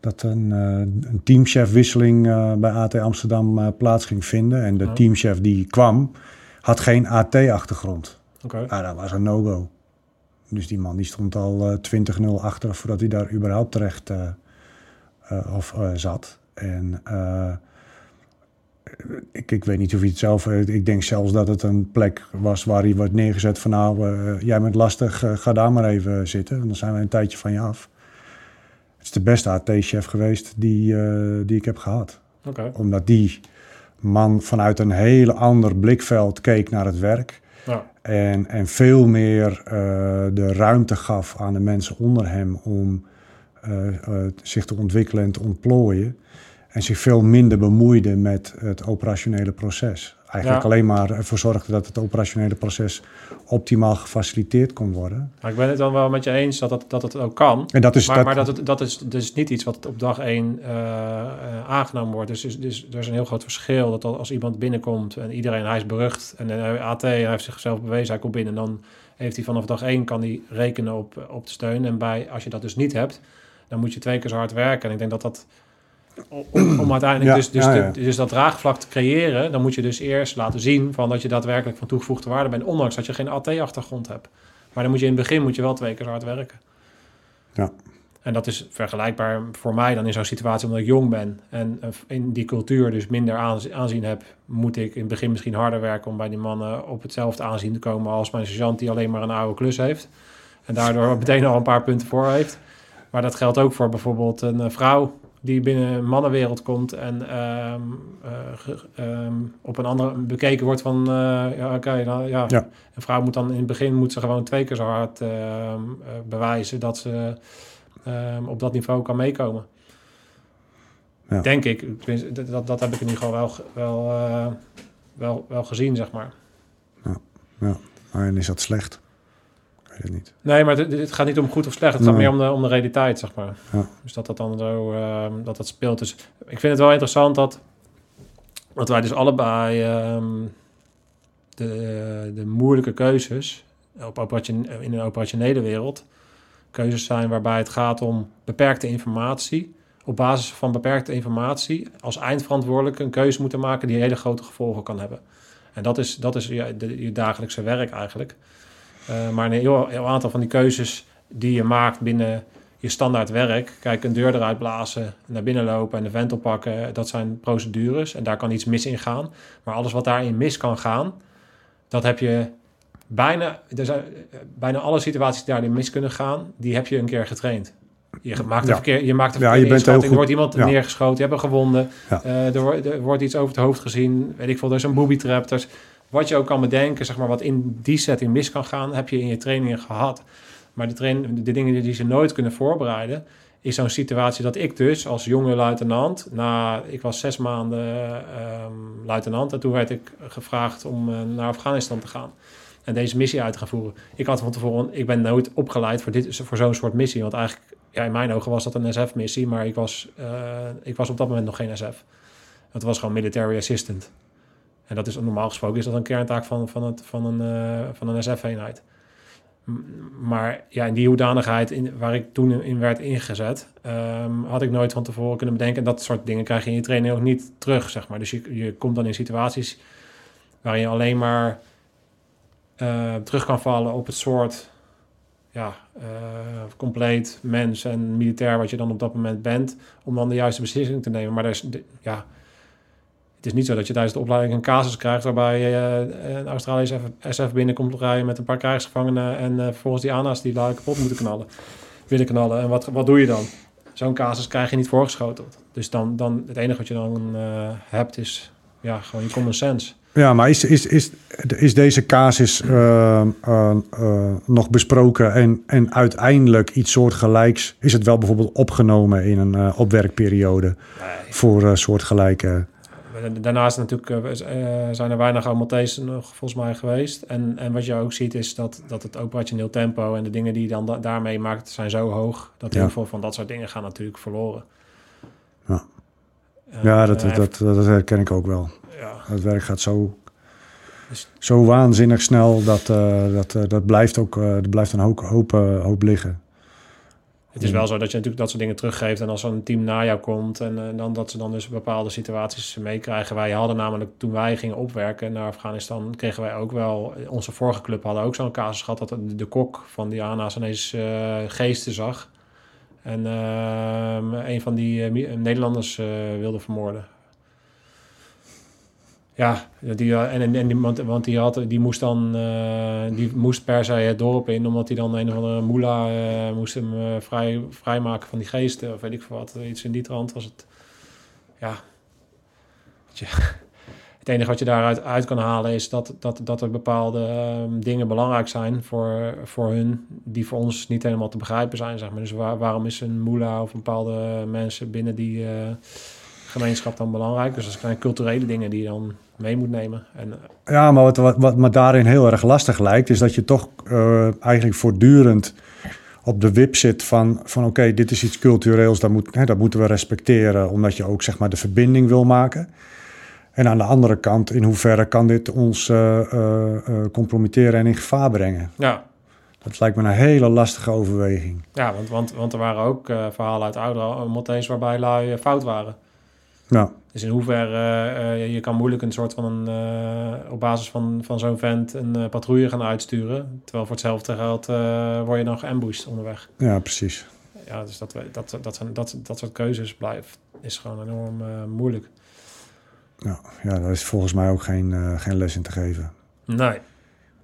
dat een, een teamchefwisseling bij AT Amsterdam plaats ging vinden. En de teamchef die kwam, had geen AT-achtergrond. Oké. Ah, dat was een no-go. Dus die man die stond al eh 20-0 achter voordat hij daar überhaupt terecht eh, eh, of, eh, zat. En eh, ik, ik weet niet of hij het zelf... eh, Ik denk zelfs dat het een plek was waar hij wordt neergezet van... nou, eh, jij bent lastig, eh, ga daar maar even zitten. Want dan zijn we een tijdje van je af. Het is de beste AT-chef geweest die, eh, die ik heb gehad omdat die man vanuit een hele ander blikveld keek naar het werk. En, en veel meer eh, de ruimte gaf aan de mensen onder hem om eh, eh, zich te ontwikkelen en te ontplooien. En zich veel minder bemoeide met het operationele proces. Eigenlijk Ja. alleen maar ervoor zorgde dat het operationele proces optimaal gefaciliteerd kon worden. Maar ik ben het dan wel met je eens dat het, dat het ook kan. En dat is maar dat, maar dat, het, dat is dus niet iets wat op dag één eh, eh, aangenomen wordt. Dus, dus, dus er is een heel groot verschil dat als iemand binnenkomt en iedereen, hij is berucht en uh, AT, hij heeft zichzelf bewezen, hij komt binnen, dan heeft hij vanaf dag één kan hij rekenen op, op de steun. En bij, als je dat dus niet hebt, dan moet je twee keer zo hard werken. En ik denk dat dat om, om uiteindelijk dus, dus, de- dus dat draagvlak te creëren, dan moet je dus eerst laten zien van dat je daadwerkelijk van toegevoegde waarde bent, ondanks dat je geen AT-achtergrond hebt. Maar dan moet je in het begin moet je wel twee keer hard werken. Ja. En dat is vergelijkbaar voor mij dan in zo'n situatie omdat ik jong ben en in die cultuur dus minder aanz- aanzien heb, moet ik in het begin misschien harder werken om bij die mannen op hetzelfde aanzien te komen als mijn sergeant die alleen maar een oude klus heeft. En daardoor [LAUGHS] meteen al een paar punten voor heeft. Maar dat geldt ook voor bijvoorbeeld een eh, vrouw die binnen een mannenwereld komt en ehm, eh, ehm, op een andere bekeken wordt van, eh, ja oké, nou ja. Ja. Een vrouw moet dan in het begin moet ze gewoon twee keer zo hard ehm, eh, bewijzen dat ze op dat niveau kan meekomen. Ja. Denk ik. Dat, dat, heb ik in ieder geval wel, wel, wel, wel gezien, zeg maar. Maar en is dat slecht? Weet het niet. Nee, maar het, het gaat niet om goed of slecht. Het gaat Nee. meer om de, om de realiteit, zeg maar. Ja. Dus dat dat dan zo ehm, dat dat speelt. Dus ik vind het wel interessant dat, dat wij dus allebei ehm, de, de moeilijke keuzes op operation, in een operationele wereld keuzes zijn waarbij het gaat om beperkte informatie op basis van beperkte informatie als eindverantwoordelijke een keuze moeten maken die hele grote gevolgen kan hebben. En dat is, dat is je, de, je dagelijkse werk eigenlijk. Uh, maar een heel, heel, aantal van die keuzes die je maakt binnen je standaard werk, kijk, een deur eruit blazen, naar binnen lopen en de vent oppakken, dat zijn procedures en daar kan iets mis in gaan. Maar alles wat daarin mis kan gaan, dat heb je bijna, er zijn, bijna alle situaties die daarin mis kunnen gaan, die heb je een keer getraind. Je maakt een ja. verkeer, je maakt een ja, je bent heel goed. er wordt iemand ja. neergeschoten, je hebt een gewonde, ja. uh, er, wordt, er, wordt iets over het hoofd gezien, weet ik veel, er is een booby trap. Dus wat je ook kan bedenken, zeg maar, wat in die setting mis kan gaan, heb je in je trainingen gehad. Maar de, train, de dingen die ze nooit kunnen voorbereiden, is zo'n situatie dat ik dus als jonge luitenant, na, ik was zes maanden um, luitenant en toen werd ik gevraagd om uh, naar Afghanistan te gaan en deze missie uit te gaan voeren. Ik had van tevoren, ik ben nooit opgeleid voor, dit, voor zo'n soort missie, want eigenlijk, ja, in mijn ogen was dat een SF-missie, maar ik was, uh, ik was op dat moment nog geen SF. Het was gewoon military assistant. En dat is normaal gesproken is dat een kerntaak van, van, het, van een, uh, van een SF-eenheid maar ja, in die hoedanigheid in, waar ik toen in werd ingezet, um, had ik nooit van tevoren kunnen bedenken. dat soort dingen krijg je in je training ook niet terug, zeg maar. Dus je, je komt dan in situaties waarin je alleen maar uh, terug kan vallen op het soort ja, uh, compleet mens en militair wat je dan op dat moment bent, om dan de juiste beslissing te nemen. Maar er is, ja, het is niet zo dat je tijdens de opleiding een casus krijgt waarbij uh, een Australische SF binnenkomt rijden met een paar krijgsgevangenen en uh, vervolgens die ANA's die daar kapot moeten knallen, willen knallen. En wat, wat doe je dan? Zo'n casus krijg je niet voorgeschoteld. Dus dan, dan het enige wat je dan uh, hebt is ja, gewoon je common sense. Ja, maar is, is, is, is deze casus nog besproken en, en uiteindelijk iets soortgelijks? Is het wel bijvoorbeeld opgenomen in een opwerkperiode nee. voor soortgelijke daarnaast natuurlijk uh, zijn er weinig Maltese nog volgens mij geweest. En, en wat je ook ziet is dat, dat het operationeel tempo en de dingen die je dan daarmee maakt zijn zo hoog dat heel veel van dat soort dingen gaan natuurlijk verloren. Ja, ja dat, dat, dat, dat, herken ik ook wel. Ja. Het werk gaat zo, dus, zo waanzinnig snel dat, dat, dat blijft ook er blijft een hoop, hoop, hoop liggen. Het is wel zo dat je natuurlijk dat soort dingen teruggeeft. En als een team na jou komt en uh, dan, dat ze dan dus bepaalde situaties meekrijgen. Wij hadden namelijk toen wij gingen opwerken naar Afghanistan, kregen wij ook wel. Onze vorige club hadden ook zo'n casus gehad dat de, de kok van Diana's ineens uh, geesten zag. En uh, een van die Nederlanders wilde vermoorden. Ja, die, eh, en, en, die, want, die, had, die, moest dan, uh, die moest per se het dorp in, omdat hij dan een of andere moela uh, moest hem vrij, vrijmaken van die geesten, of weet ik veel wat. Iets in die trant was het. Ja. [LAUGHS] Het enige wat je daaruit uit kan halen is dat, dat, dat er bepaalde uh, dingen belangrijk zijn voor, voor hun, die voor ons niet helemaal te begrijpen zijn. Zeg maar. Dus waar, waarom is een moela of bepaalde mensen binnen die gemeenschap dan belangrijk. Dus dat zijn culturele dingen die dan mee moet nemen. En, eh, ja, maar wat, wat, wat me daarin heel erg lastig lijkt, is dat je toch uh, eigenlijk voortdurend op de wip zit van, van oké, dit is iets cultureels, dat, moet, hè, dat moeten we respecteren, omdat je ook zeg maar de verbinding wil maken. En aan de andere kant, in hoeverre kan dit ons uh, uh, compromitteren en in gevaar brengen? Ja. Dat lijkt me een hele lastige overweging. Ja, want, want, want er waren ook verhalen uit oude Maltese waarbij lui fout waren. Ja. Dus in hoeverre uh, je kan moeilijk een soort van een, uh, op basis van, van zo'n vent een patrouille gaan uitsturen. Terwijl voor hetzelfde geld word je dan geambushed onderweg. Ja, precies. Ja, dus dat, dat, dat, zijn, dat, dat soort keuzes blijft, is gewoon enorm moeilijk. Ja, ja, daar is volgens mij ook geen, geen les in te geven. Nee.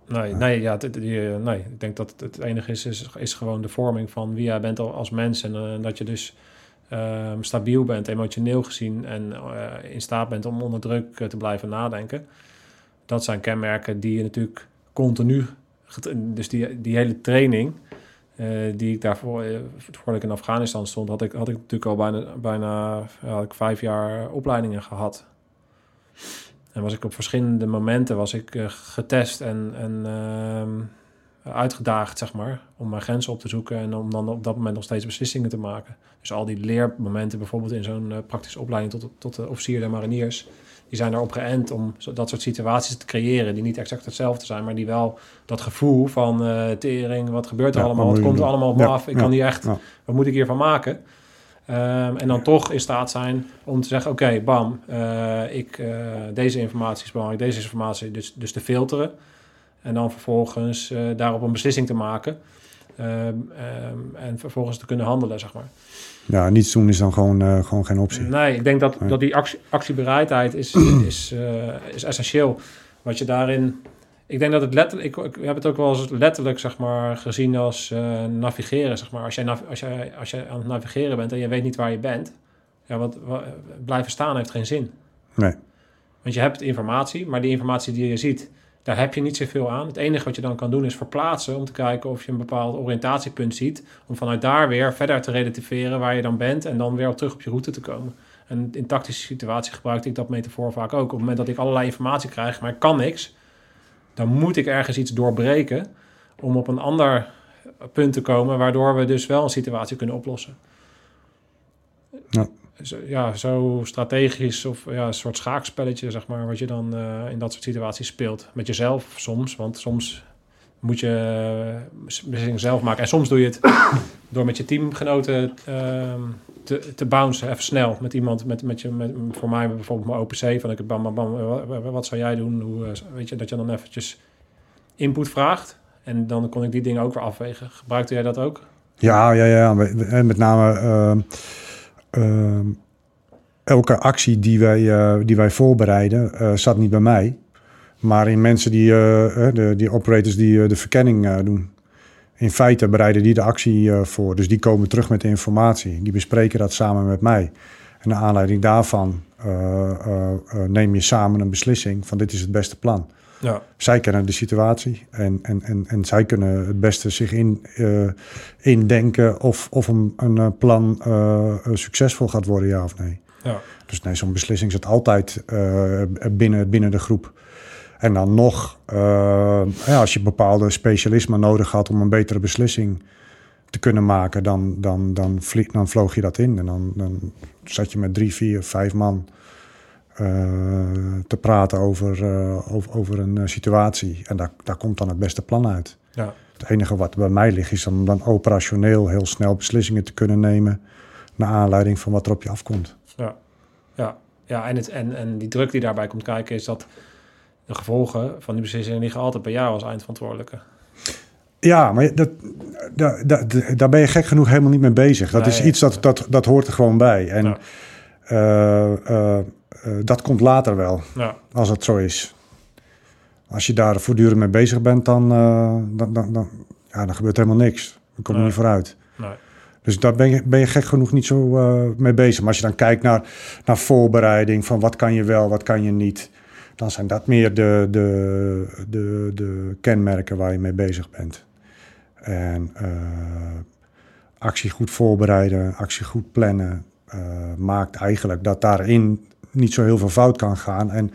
Nee, nee, ja, die, nee, ik denk dat het, het enige is, is, is gewoon de vorming van wie jij bent als mens. En dat je dus um, stabiel bent, emotioneel gezien en uh, in staat bent om onder druk eh, te blijven nadenken. Dat zijn kenmerken die je natuurlijk continu, dus die, die hele training uh, die ik daarvoor, voordat ik in Afghanistan stond, had ik, had ik natuurlijk al bijna, bijna had ik vijf jaar opleidingen gehad. En was ik op verschillende momenten was ik getest en, en uh, uitgedaagd, zeg maar, om mijn grenzen op te zoeken en om dan op dat moment nog steeds beslissingen te maken. Dus al die leermomenten, bijvoorbeeld in zo'n uh, praktische opleiding tot, tot de officier der mariniers, die zijn erop geënt om dat soort situaties te creëren die niet exact hetzelfde zijn, maar die wel dat gevoel van uh, tering, wat gebeurt er allemaal, wat komt er allemaal op me af, ik kan hier echt, wat moet ik hiervan maken? Ehm, en dan toch in staat zijn om te zeggen: oké, bam, eh, ik, eh, deze informatie is belangrijk, deze informatie, dus, dus te filteren. En dan vervolgens eh, daarop een beslissing te maken. Ehm, ehm, en vervolgens te kunnen handelen, zeg maar. Ja, niets doen is dan gewoon, eh, gewoon geen optie. Nee, ik denk dat, Nee. dat die actie, actiebereidheid is, [CLEARS THROAT] is, eh, is essentieel. Wat je daarin... Ik denk dat het letterlijk... Ik, ik heb het ook wel eens letterlijk zeg maar, gezien als navigeren. Zeg maar. als, jij als, jij, als jij aan het navigeren bent en je weet niet waar je bent... Ja, wat, wa- blijven staan heeft geen zin. Nee. Want je hebt informatie, maar die informatie die je ziet... daar heb je niet zoveel aan. Het enige wat je dan kan doen is verplaatsen... om te kijken of je een bepaald oriëntatiepunt ziet... om vanuit daar weer verder te relativeren waar je dan bent... en dan weer op terug op je route te komen. En in tactische situatie gebruikte ik dat metafoor vaak ook. Op het moment dat ik allerlei informatie krijg, maar kan niks... dan moet ik ergens iets doorbreken... om op een ander punt te komen... waardoor we dus wel een situatie kunnen oplossen. Ja. Ja, zo strategisch of ja, een soort schaakspelletje, zeg maar, wat je dan eh, in dat soort situaties speelt. Met jezelf soms, want soms moet je eh, beslissingen zelf maken. En soms doe je het [COUGHS] door met je teamgenoten ehm, te, te bouncen, even snel. Met iemand, met, met je, met, voor mij bijvoorbeeld mijn OPC, van ik bam, bam, wat, wat- zou jij doen? Hoe, eh, weet je, dat je dan eventjes input vraagt. En dan kon ik die dingen ook weer afwegen. Gebruikte jij dat ook? Ja, ja, ja. met name ehm, elke actie die wij, eh, die wij voorbereiden, eh, zat niet bij mij. Maar in mensen die, eh, de, die operators die de verkenning doen. In feite bereiden die de actie voor. Dus die komen terug met de informatie. Die bespreken dat samen met mij. En naar aanleiding daarvan neem je samen een beslissing van dit is het beste plan. Ja. Zij kennen de situatie en, en, en, en zij kunnen het beste zich in, eh, indenken of, of een, een eh, plan eh, succesvol gaat worden, ja of nee. Ja. Dus nee, zo'n beslissing zit altijd binnen, binnen de groep. En dan nog, ja, als je bepaalde specialismen nodig had om een betere beslissing te kunnen maken, dan, dan, dan, dan vloog je dat in. En dan, dan zat je met drie, vier, vijf man te praten over, eh, over, over een eh, situatie. En daar, daar komt dan het beste plan uit. Ja. Het enige wat bij mij ligt is om dan operationeel heel snel beslissingen te kunnen nemen. Naar aanleiding van wat er op je afkomt. Ja, ja, ja en, het, en, en die druk die daarbij komt kijken is dat de gevolgen van die beslissingen liggen altijd bij jou als eindverantwoordelijke. Ja, maar dat, da- da- da- daar ben je gek genoeg helemaal niet mee bezig. Dat Nee, is iets dat, dat, dat hoort er gewoon bij. En Ja. eh, eh, eh, dat komt later wel, Ja, als het zo is. Als je daar voortdurend mee bezig bent, dan, eh, dan, dan, dan, ja, dan gebeurt helemaal niks. Dan kom je Nee. niet vooruit. nee. Dus daar ben je, ben je gek genoeg niet zo eh, mee bezig. Maar als je dan kijkt naar, naar voorbereiding, van wat kan je wel, wat kan je niet. Dan zijn dat meer de, de, de, de kenmerken waar je mee bezig bent. En eh, actie goed voorbereiden, actie goed plannen, maakt eigenlijk dat daarin niet zo heel veel fout kan gaan. En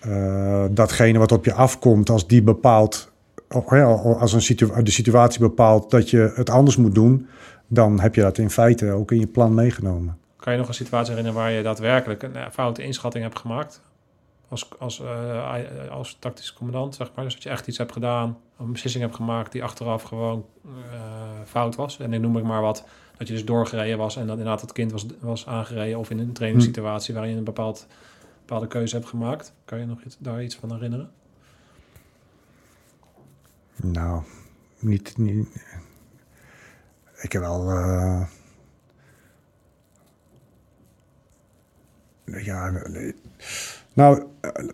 eh, datgene wat op je afkomt, als die bepaalt, als een situ de situatie bepaalt dat je het anders moet doen, dan heb je dat in feite ook in je plan meegenomen. Kan je nog een situatie herinneren waar je daadwerkelijk een eh, foute inschatting hebt gemaakt? Als, als, I- als tactisch commandant, zeg maar. Dus dat je echt iets hebt gedaan, een beslissing hebt gemaakt die achteraf gewoon fout was. En dan noem ik maar wat, dat je dus doorgereden was en dat inderdaad het kind was, was aangereden. Of in een trainingssituatie waarin je een bepaald, bepaalde keuze hebt gemaakt. Kan je nog iets, daar iets van herinneren? Nou, niet. niet ik heb wel. eh, ja. Nou, eh,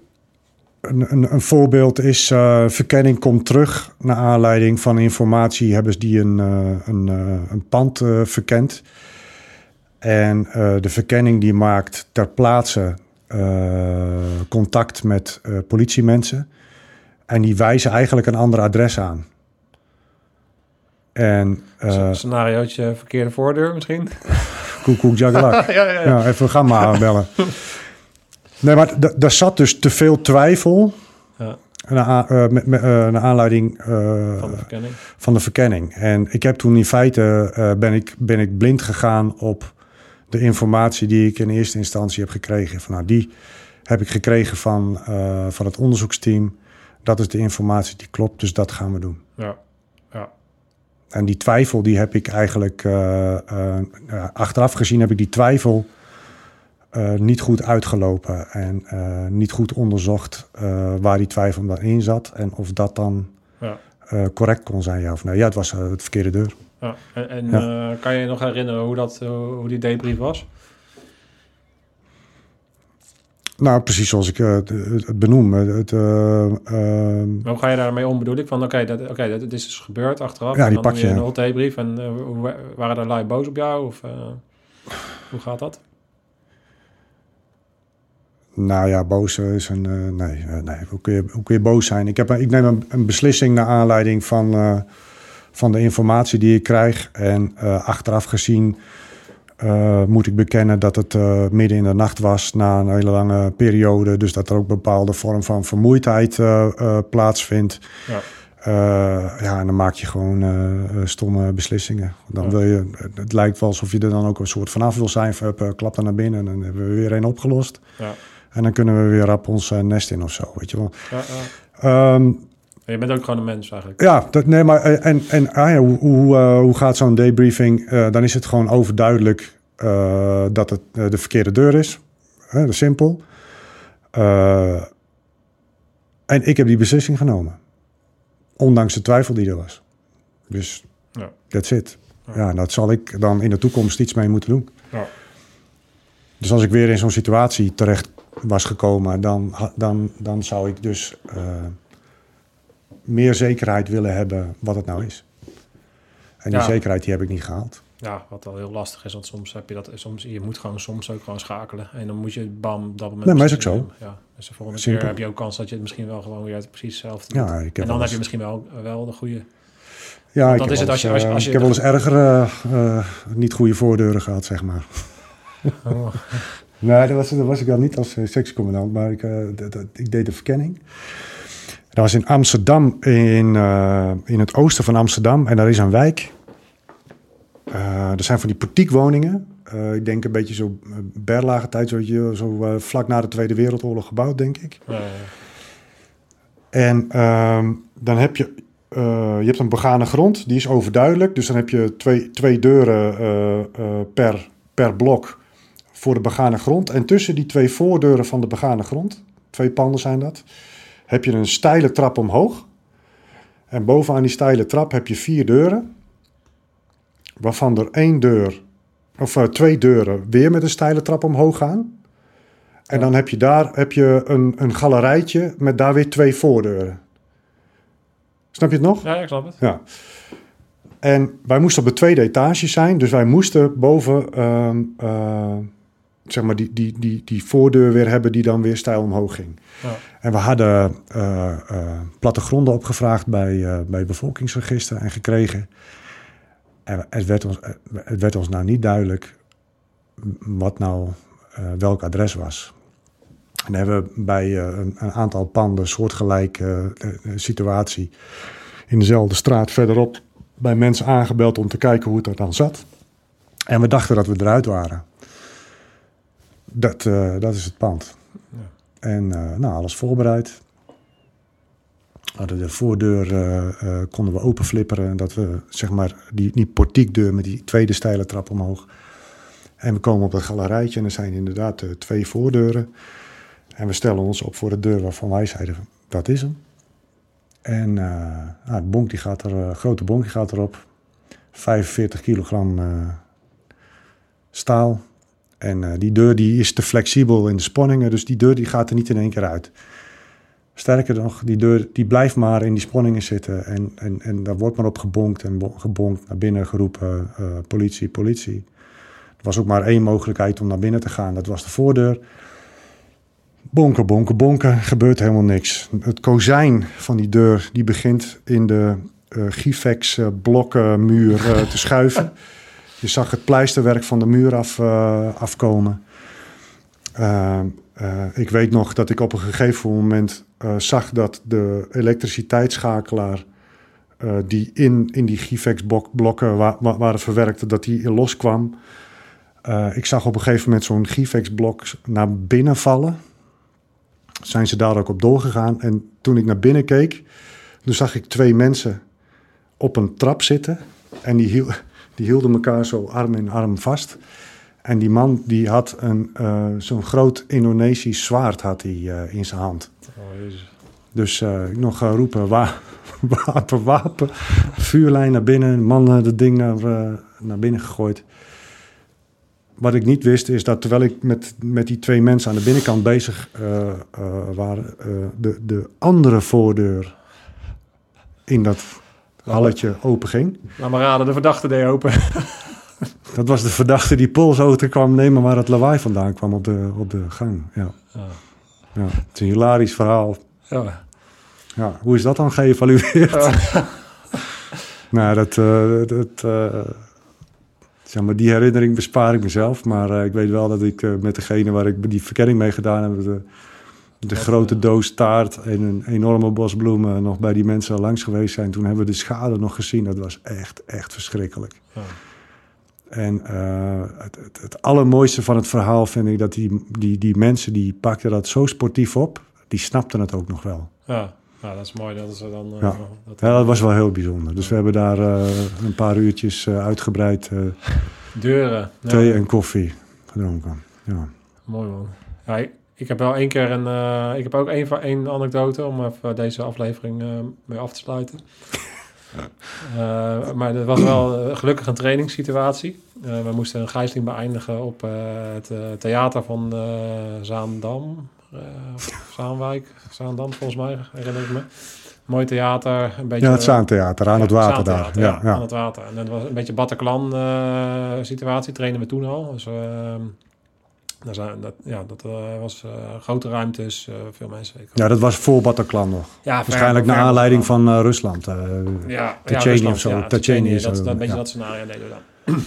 een, een, een voorbeeld is. eh, verkenning komt terug. Naar aanleiding van informatie hebben ze die een, eh, een, eh, een pand eh, verkend. En de verkenning die maakt ter plaatse contact met politiemensen. En die wijzen eigenlijk een ander adres aan. En uh, Scenariootje verkeerde voordeur misschien? koekoek jagalak. [LAUGHS] ja, ja, ja. ja, even gamma aanbellen. [LAUGHS] Nee, maar daar zat dus te veel twijfel... Ja. Naar, a- eh, met, met, eh, naar aanleiding eh, Van de verkenning. van de verkenning. En ik heb toen in feite ben, ik, ben ik blind gegaan op de informatie die ik in eerste instantie heb gekregen. Van, nou, die heb ik gekregen van, van het onderzoeksteam. Dat is de informatie die klopt, dus dat gaan we doen. Ja, ja. En die twijfel, die heb ik eigenlijk achteraf gezien, heb ik die twijfel eh, niet goed uitgelopen en eh, niet goed onderzocht eh, waar die twijfel dan in zat en of dat dan Ja. correct kon zijn, ja of nee. Ja, het was het verkeerde deur. Ja. En, en Ja. kan je je nog herinneren hoe, dat, hoe die debrief was? Nou, precies zoals ik het, het benoem. Het, eh, ehm, hoe ga je daarmee om, bedoel ik? Van oké, dat, oké, dat, dat is dus gebeurd achteraf. Ja, en die dan pak je een debrief. En waren er lui boos op jou? Of hoe gaat dat? Nou ja, boos is een. eh, nee, eh, nee. Hoe, kun je, hoe kun je boos zijn? Ik, heb, een- ik neem een, een beslissing naar aanleiding van, eh, van de informatie die ik krijg. En achteraf gezien moet ik bekennen dat het midden in de nacht was na een hele lange periode. Dus dat er ook een bepaalde vorm van vermoeidheid plaatsvindt. Ja. Ja, en dan maak je gewoon stomme beslissingen. Dan Ja. wil je, het lijkt wel alsof je er dan ook een soort vanaf wil zijn. Van, klap er naar binnen en dan hebben we weer een opgelost. Ja. En dan kunnen we weer rap ons eh, nest in of zo, weet je wel. Ja, ja. Ehm, Je bent ook gewoon een mens eigenlijk. ja, dat, nee, maar eh, en, en ah ja, hoe, hoe, eh, hoe gaat zo'n debriefing? Dan is het gewoon overduidelijk dat het de verkeerde deur is. Hè, dat is simpel. En ik heb die beslissing genomen. Ondanks de twijfel die er was. Dus Ja. that's it. Ja. Ja, dat zal ik dan in de toekomst iets mee moeten doen. Ja. Dus als ik weer in zo'n situatie terecht was gekomen, dan, dan, dan zou ik dus eh, meer zekerheid willen hebben wat het nou is. En die Ja. zekerheid die heb ik niet gehaald. Ja, wat wel heel lastig is, want soms heb je dat, soms, je moet gewoon soms ook gewoon schakelen. En dan moet je bam, dat moment. Nee, maar is ook zo. Ja, dus de volgende Simpel. keer heb je ook kans dat je het misschien wel gewoon weer precies hetzelfde Ja, doet. ik heb En dan heb je misschien wel, wel de goede. Ja, Want ik dat heb, is wel het als je- eens, als je- eh, als je- ik heb wel eens erger eh, eh, niet goede voordeuren gehad, zeg maar. Oh. Nee, dat was, dat was ik dan niet als eh, sectiecommandant, maar ik, eh, dat- dat- ik deed de verkenning. Dat was in Amsterdam, in, eh, in het oosten van Amsterdam. En daar is een wijk. Eh, er zijn van die portiekwoningen. Ik denk een beetje zo uh, berlage tijd, zo, zo vlak na de Tweede Wereldoorlog gebouwd, denk ik. Ja, ja, En ehm, dan heb je, je hebt een begane grond, die is overduidelijk. Dus dan heb je twee, twee deuren per, per blok voor de begane grond. En tussen die twee voordeuren van de begane grond, twee panden zijn dat, heb je een steile trap omhoog. En bovenaan die steile trap heb je vier deuren, waarvan er één deur, of eh, twee deuren weer met een steile trap omhoog gaan. En dan heb je daar heb je een, een galerijtje met daar weer twee voordeuren. Snap je het nog? ja, ik snap het. Ja. En wij moesten op de tweede etage zijn, dus wij moesten boven ehm, eh, zeg maar die, die, die, die voordeur weer hebben die dan weer stijl omhoog ging. Ja. En we hadden eh, eh, plattegronden opgevraagd bij, eh bij bevolkingsregister en gekregen. En het werd ons, het werd ons nou niet duidelijk wat nou welk adres was. En dan hebben we bij een, een aantal panden soortgelijke situatie in dezelfde straat verderop bij mensen aangebeld om te kijken hoe het er dan zat. En we dachten dat we eruit waren. Dat, eh, dat is het pand. Ja. En eh, nou, alles voorbereid. Hadden de voordeur eh, konden we openflipperen. En dat we zeg maar die, die portiekdeur met die tweede steile trap omhoog. En we komen op het galerijtje en er zijn inderdaad twee voordeuren. En we stellen ons op voor de deur waarvan wij zeiden, dat is hem. En nou, het bonk die gaat er, grote bonk die gaat erop. 45 kilogram staal. En eh, die deur die is te flexibel in de spanningen, dus die deur die gaat er niet in één keer uit. Sterker nog, die deur die blijft maar in die spanningen zitten. En, en, en daar wordt maar op gebonkt en bo- gebonkt, naar binnen geroepen, eh, politie, politie. Er was ook maar één mogelijkheid om naar binnen te gaan, dat was de voordeur. Bonken, bonken, bonken, gebeurt helemaal niks. Het kozijn van die deur die begint in de Gifex eh, blokkenmuur eh, te schuiven. [LAUGHS] Je zag het pleisterwerk van de muur af, eh, afkomen. Eh, eh, ik weet nog dat ik op een gegeven moment zag dat de elektriciteitsschakelaar... die in, in die Gifex-blokken wa wa waren verwerkt, dat die loskwam. Eh, ik zag op een gegeven moment zo'n Gifex-blok naar binnen vallen zijn ze daar ook op doorgegaan. En toen ik naar binnen keek, toen zag ik twee mensen op een trap zitten. En die, hiel, die hielden elkaar zo arm in arm vast. En die man die had een, eh, zo'n groot Indonesisch zwaard had hij, eh, in zijn hand. Oh, jezus. Dus eh, ik nog roepen, wa [LAUGHS] wapen, wapen. Vuurlijn naar binnen, man dat ding naar, naar binnen gegooid. Wat ik niet wist is dat terwijl ik met, met die twee mensen aan de binnenkant bezig waren, de, de andere voordeur in dat halletje open ging. Laat maar raden, de verdachte deed open. [LAUGHS] Dat was de verdachte die polsauto kwam nemen waar het lawaai vandaan kwam op de, op de gang. Ja. Ja. Ja, het is een hilarisch verhaal. Ja. Ja, hoe is dat dan geëvalueerd? [LAUGHS] nou, dat, eh, dat, eh, zeg maar, die herinnering bespaar ik mezelf. Maar eh, ik weet wel dat ik met degene waar ik die verkenning mee gedaan heb... de, de grote doos taart en een enorme bos bloemen... nog bij die mensen langs geweest zijn. Toen hebben we de schade nog gezien. Dat was echt, echt verschrikkelijk. Ja. En eh, het, het, het allermooiste van het verhaal vind ik dat die, die, die mensen... die pakten dat zo sportief op, die snapten het ook nog wel. Ja. ja, dat is mooi dat ze dan... eh, Ja. dat, Ja, dat was wel heel bijzonder. Dus we hebben daar eh, een paar uurtjes uitgebreid Deuren. Thee en koffie gedronken. Ja. Mooi man. Ja, ik, heb wel één keer een. eh, ik heb ook één, één anekdote om even deze aflevering eh, mee af te sluiten. [LAUGHS] Eh, maar het was wel gelukkig een trainingssituatie. We moesten een gijzeling beëindigen op het theater van Zaandam. of Zaanwijk, Zaandam volgens mij, herinner ik me. Mooi theater, een beetje... ja, het Zaantheater aan het Ja, water daar. Zaantheater, Ja, aan ja. het water. En dat was een beetje Bataclan situatie, trainen we toen al. Dus, dat, ja, dat eh, was eh, grote ruimtes, eh, veel mensen. Ik- ja, dat was voor Bataclan nog. Ja, Waarschijnlijk naar aanleiding van Rusland. ja, of zo. Ja, dat, zo, dat, een beetje dat scenario deden we dan.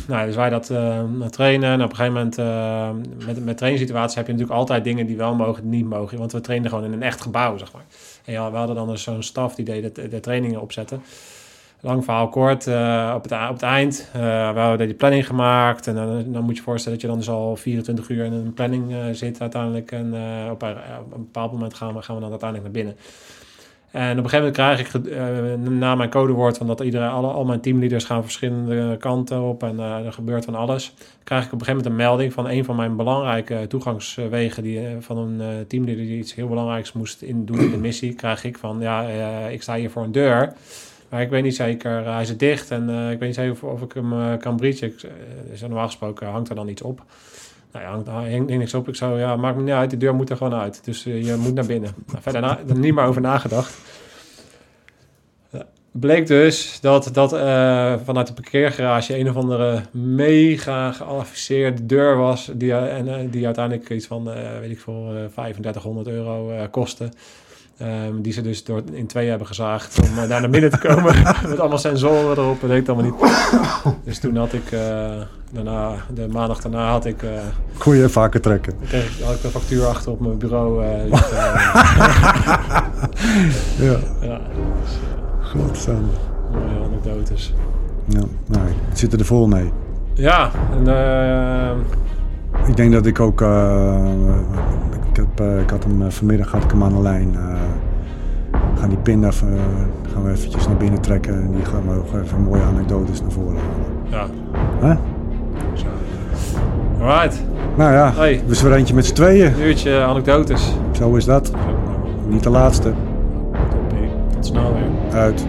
nou, dus wij dat trainen. En op een gegeven moment, met, met trainingssituaties heb je natuurlijk altijd dingen die wel mogen, die niet mogen. Want we trainden gewoon in een echt gebouw, zeg maar. En ja, we hadden dan dus zo'n staf die deed de, de trainingen opzetten. Lang verhaal kort, eh, op, het, op het eind. eh, we hadden die planning gemaakt. En dan, dan moet je je voorstellen dat je dan dus al 24 uur in een planning eh, zit uiteindelijk. En op, een, op een bepaald moment gaan we, gaan we dan uiteindelijk naar binnen. En op een gegeven moment krijg ik na mijn codewoord van dat iedereen, alle, al mijn teamleaders gaan verschillende kanten op en er gebeurt van alles. Krijg ik op een gegeven moment een melding van een van mijn belangrijke toegangswegen die, van een teamleader die iets heel belangrijks moest in, doen in de missie. Krijg ik van ja, ik sta hier voor een deur. Maar ik weet niet zeker, hij zit dicht en eh, ik weet niet zeker of, of ik hem eh, kan breachen. Ik, eh, dus normaal gesproken hangt er dan iets op. Nou ja, hangt, niks op. Ik zou, ja, maakt me niet uit, de deur moet er gewoon uit. Dus eh, je moet naar binnen. Nou, verder er niet meer over nagedacht. Bleek dus dat, dat eh, vanuit de parkeergarage een of andere mega geavanceerde deur was. Die, eh, en, eh, die uiteindelijk iets van, eh, weet ik veel, eh 3500 euro eh, kostte. Ehm, die ze dus door, in twee hebben gezaagd om eh, daar naar binnen te komen. [LAUGHS] met allemaal sensoren erop. Dat deed allemaal niet. Dus toen had ik, eh, daarna, de maandag daarna had ik, eh, Kon je vaker trekken. kreeg ik, had ik de factuur achter op mijn bureau. eh, liggen. [LAUGHS] Ja, ja, godsamme. mooie anekdotes. Ja, nou, ik zit er vol mee. Ja, en eh, Ik denk dat ik ook... eh, ik, heb, eh, ik had hem eh, vanmiddag had ik hem aan de lijn. we gaan die pinda gaan we eventjes naar binnen trekken. En die gaan we ook even mooie anekdotes naar voren halen. ja. Hè? Zo. Alright, Nou ja, Hey. we zijn eentje met z'n tweeën. een uurtje anekdotes. Zo is dat. Niet de laatste. Toppie. Tot snel weer. Uit.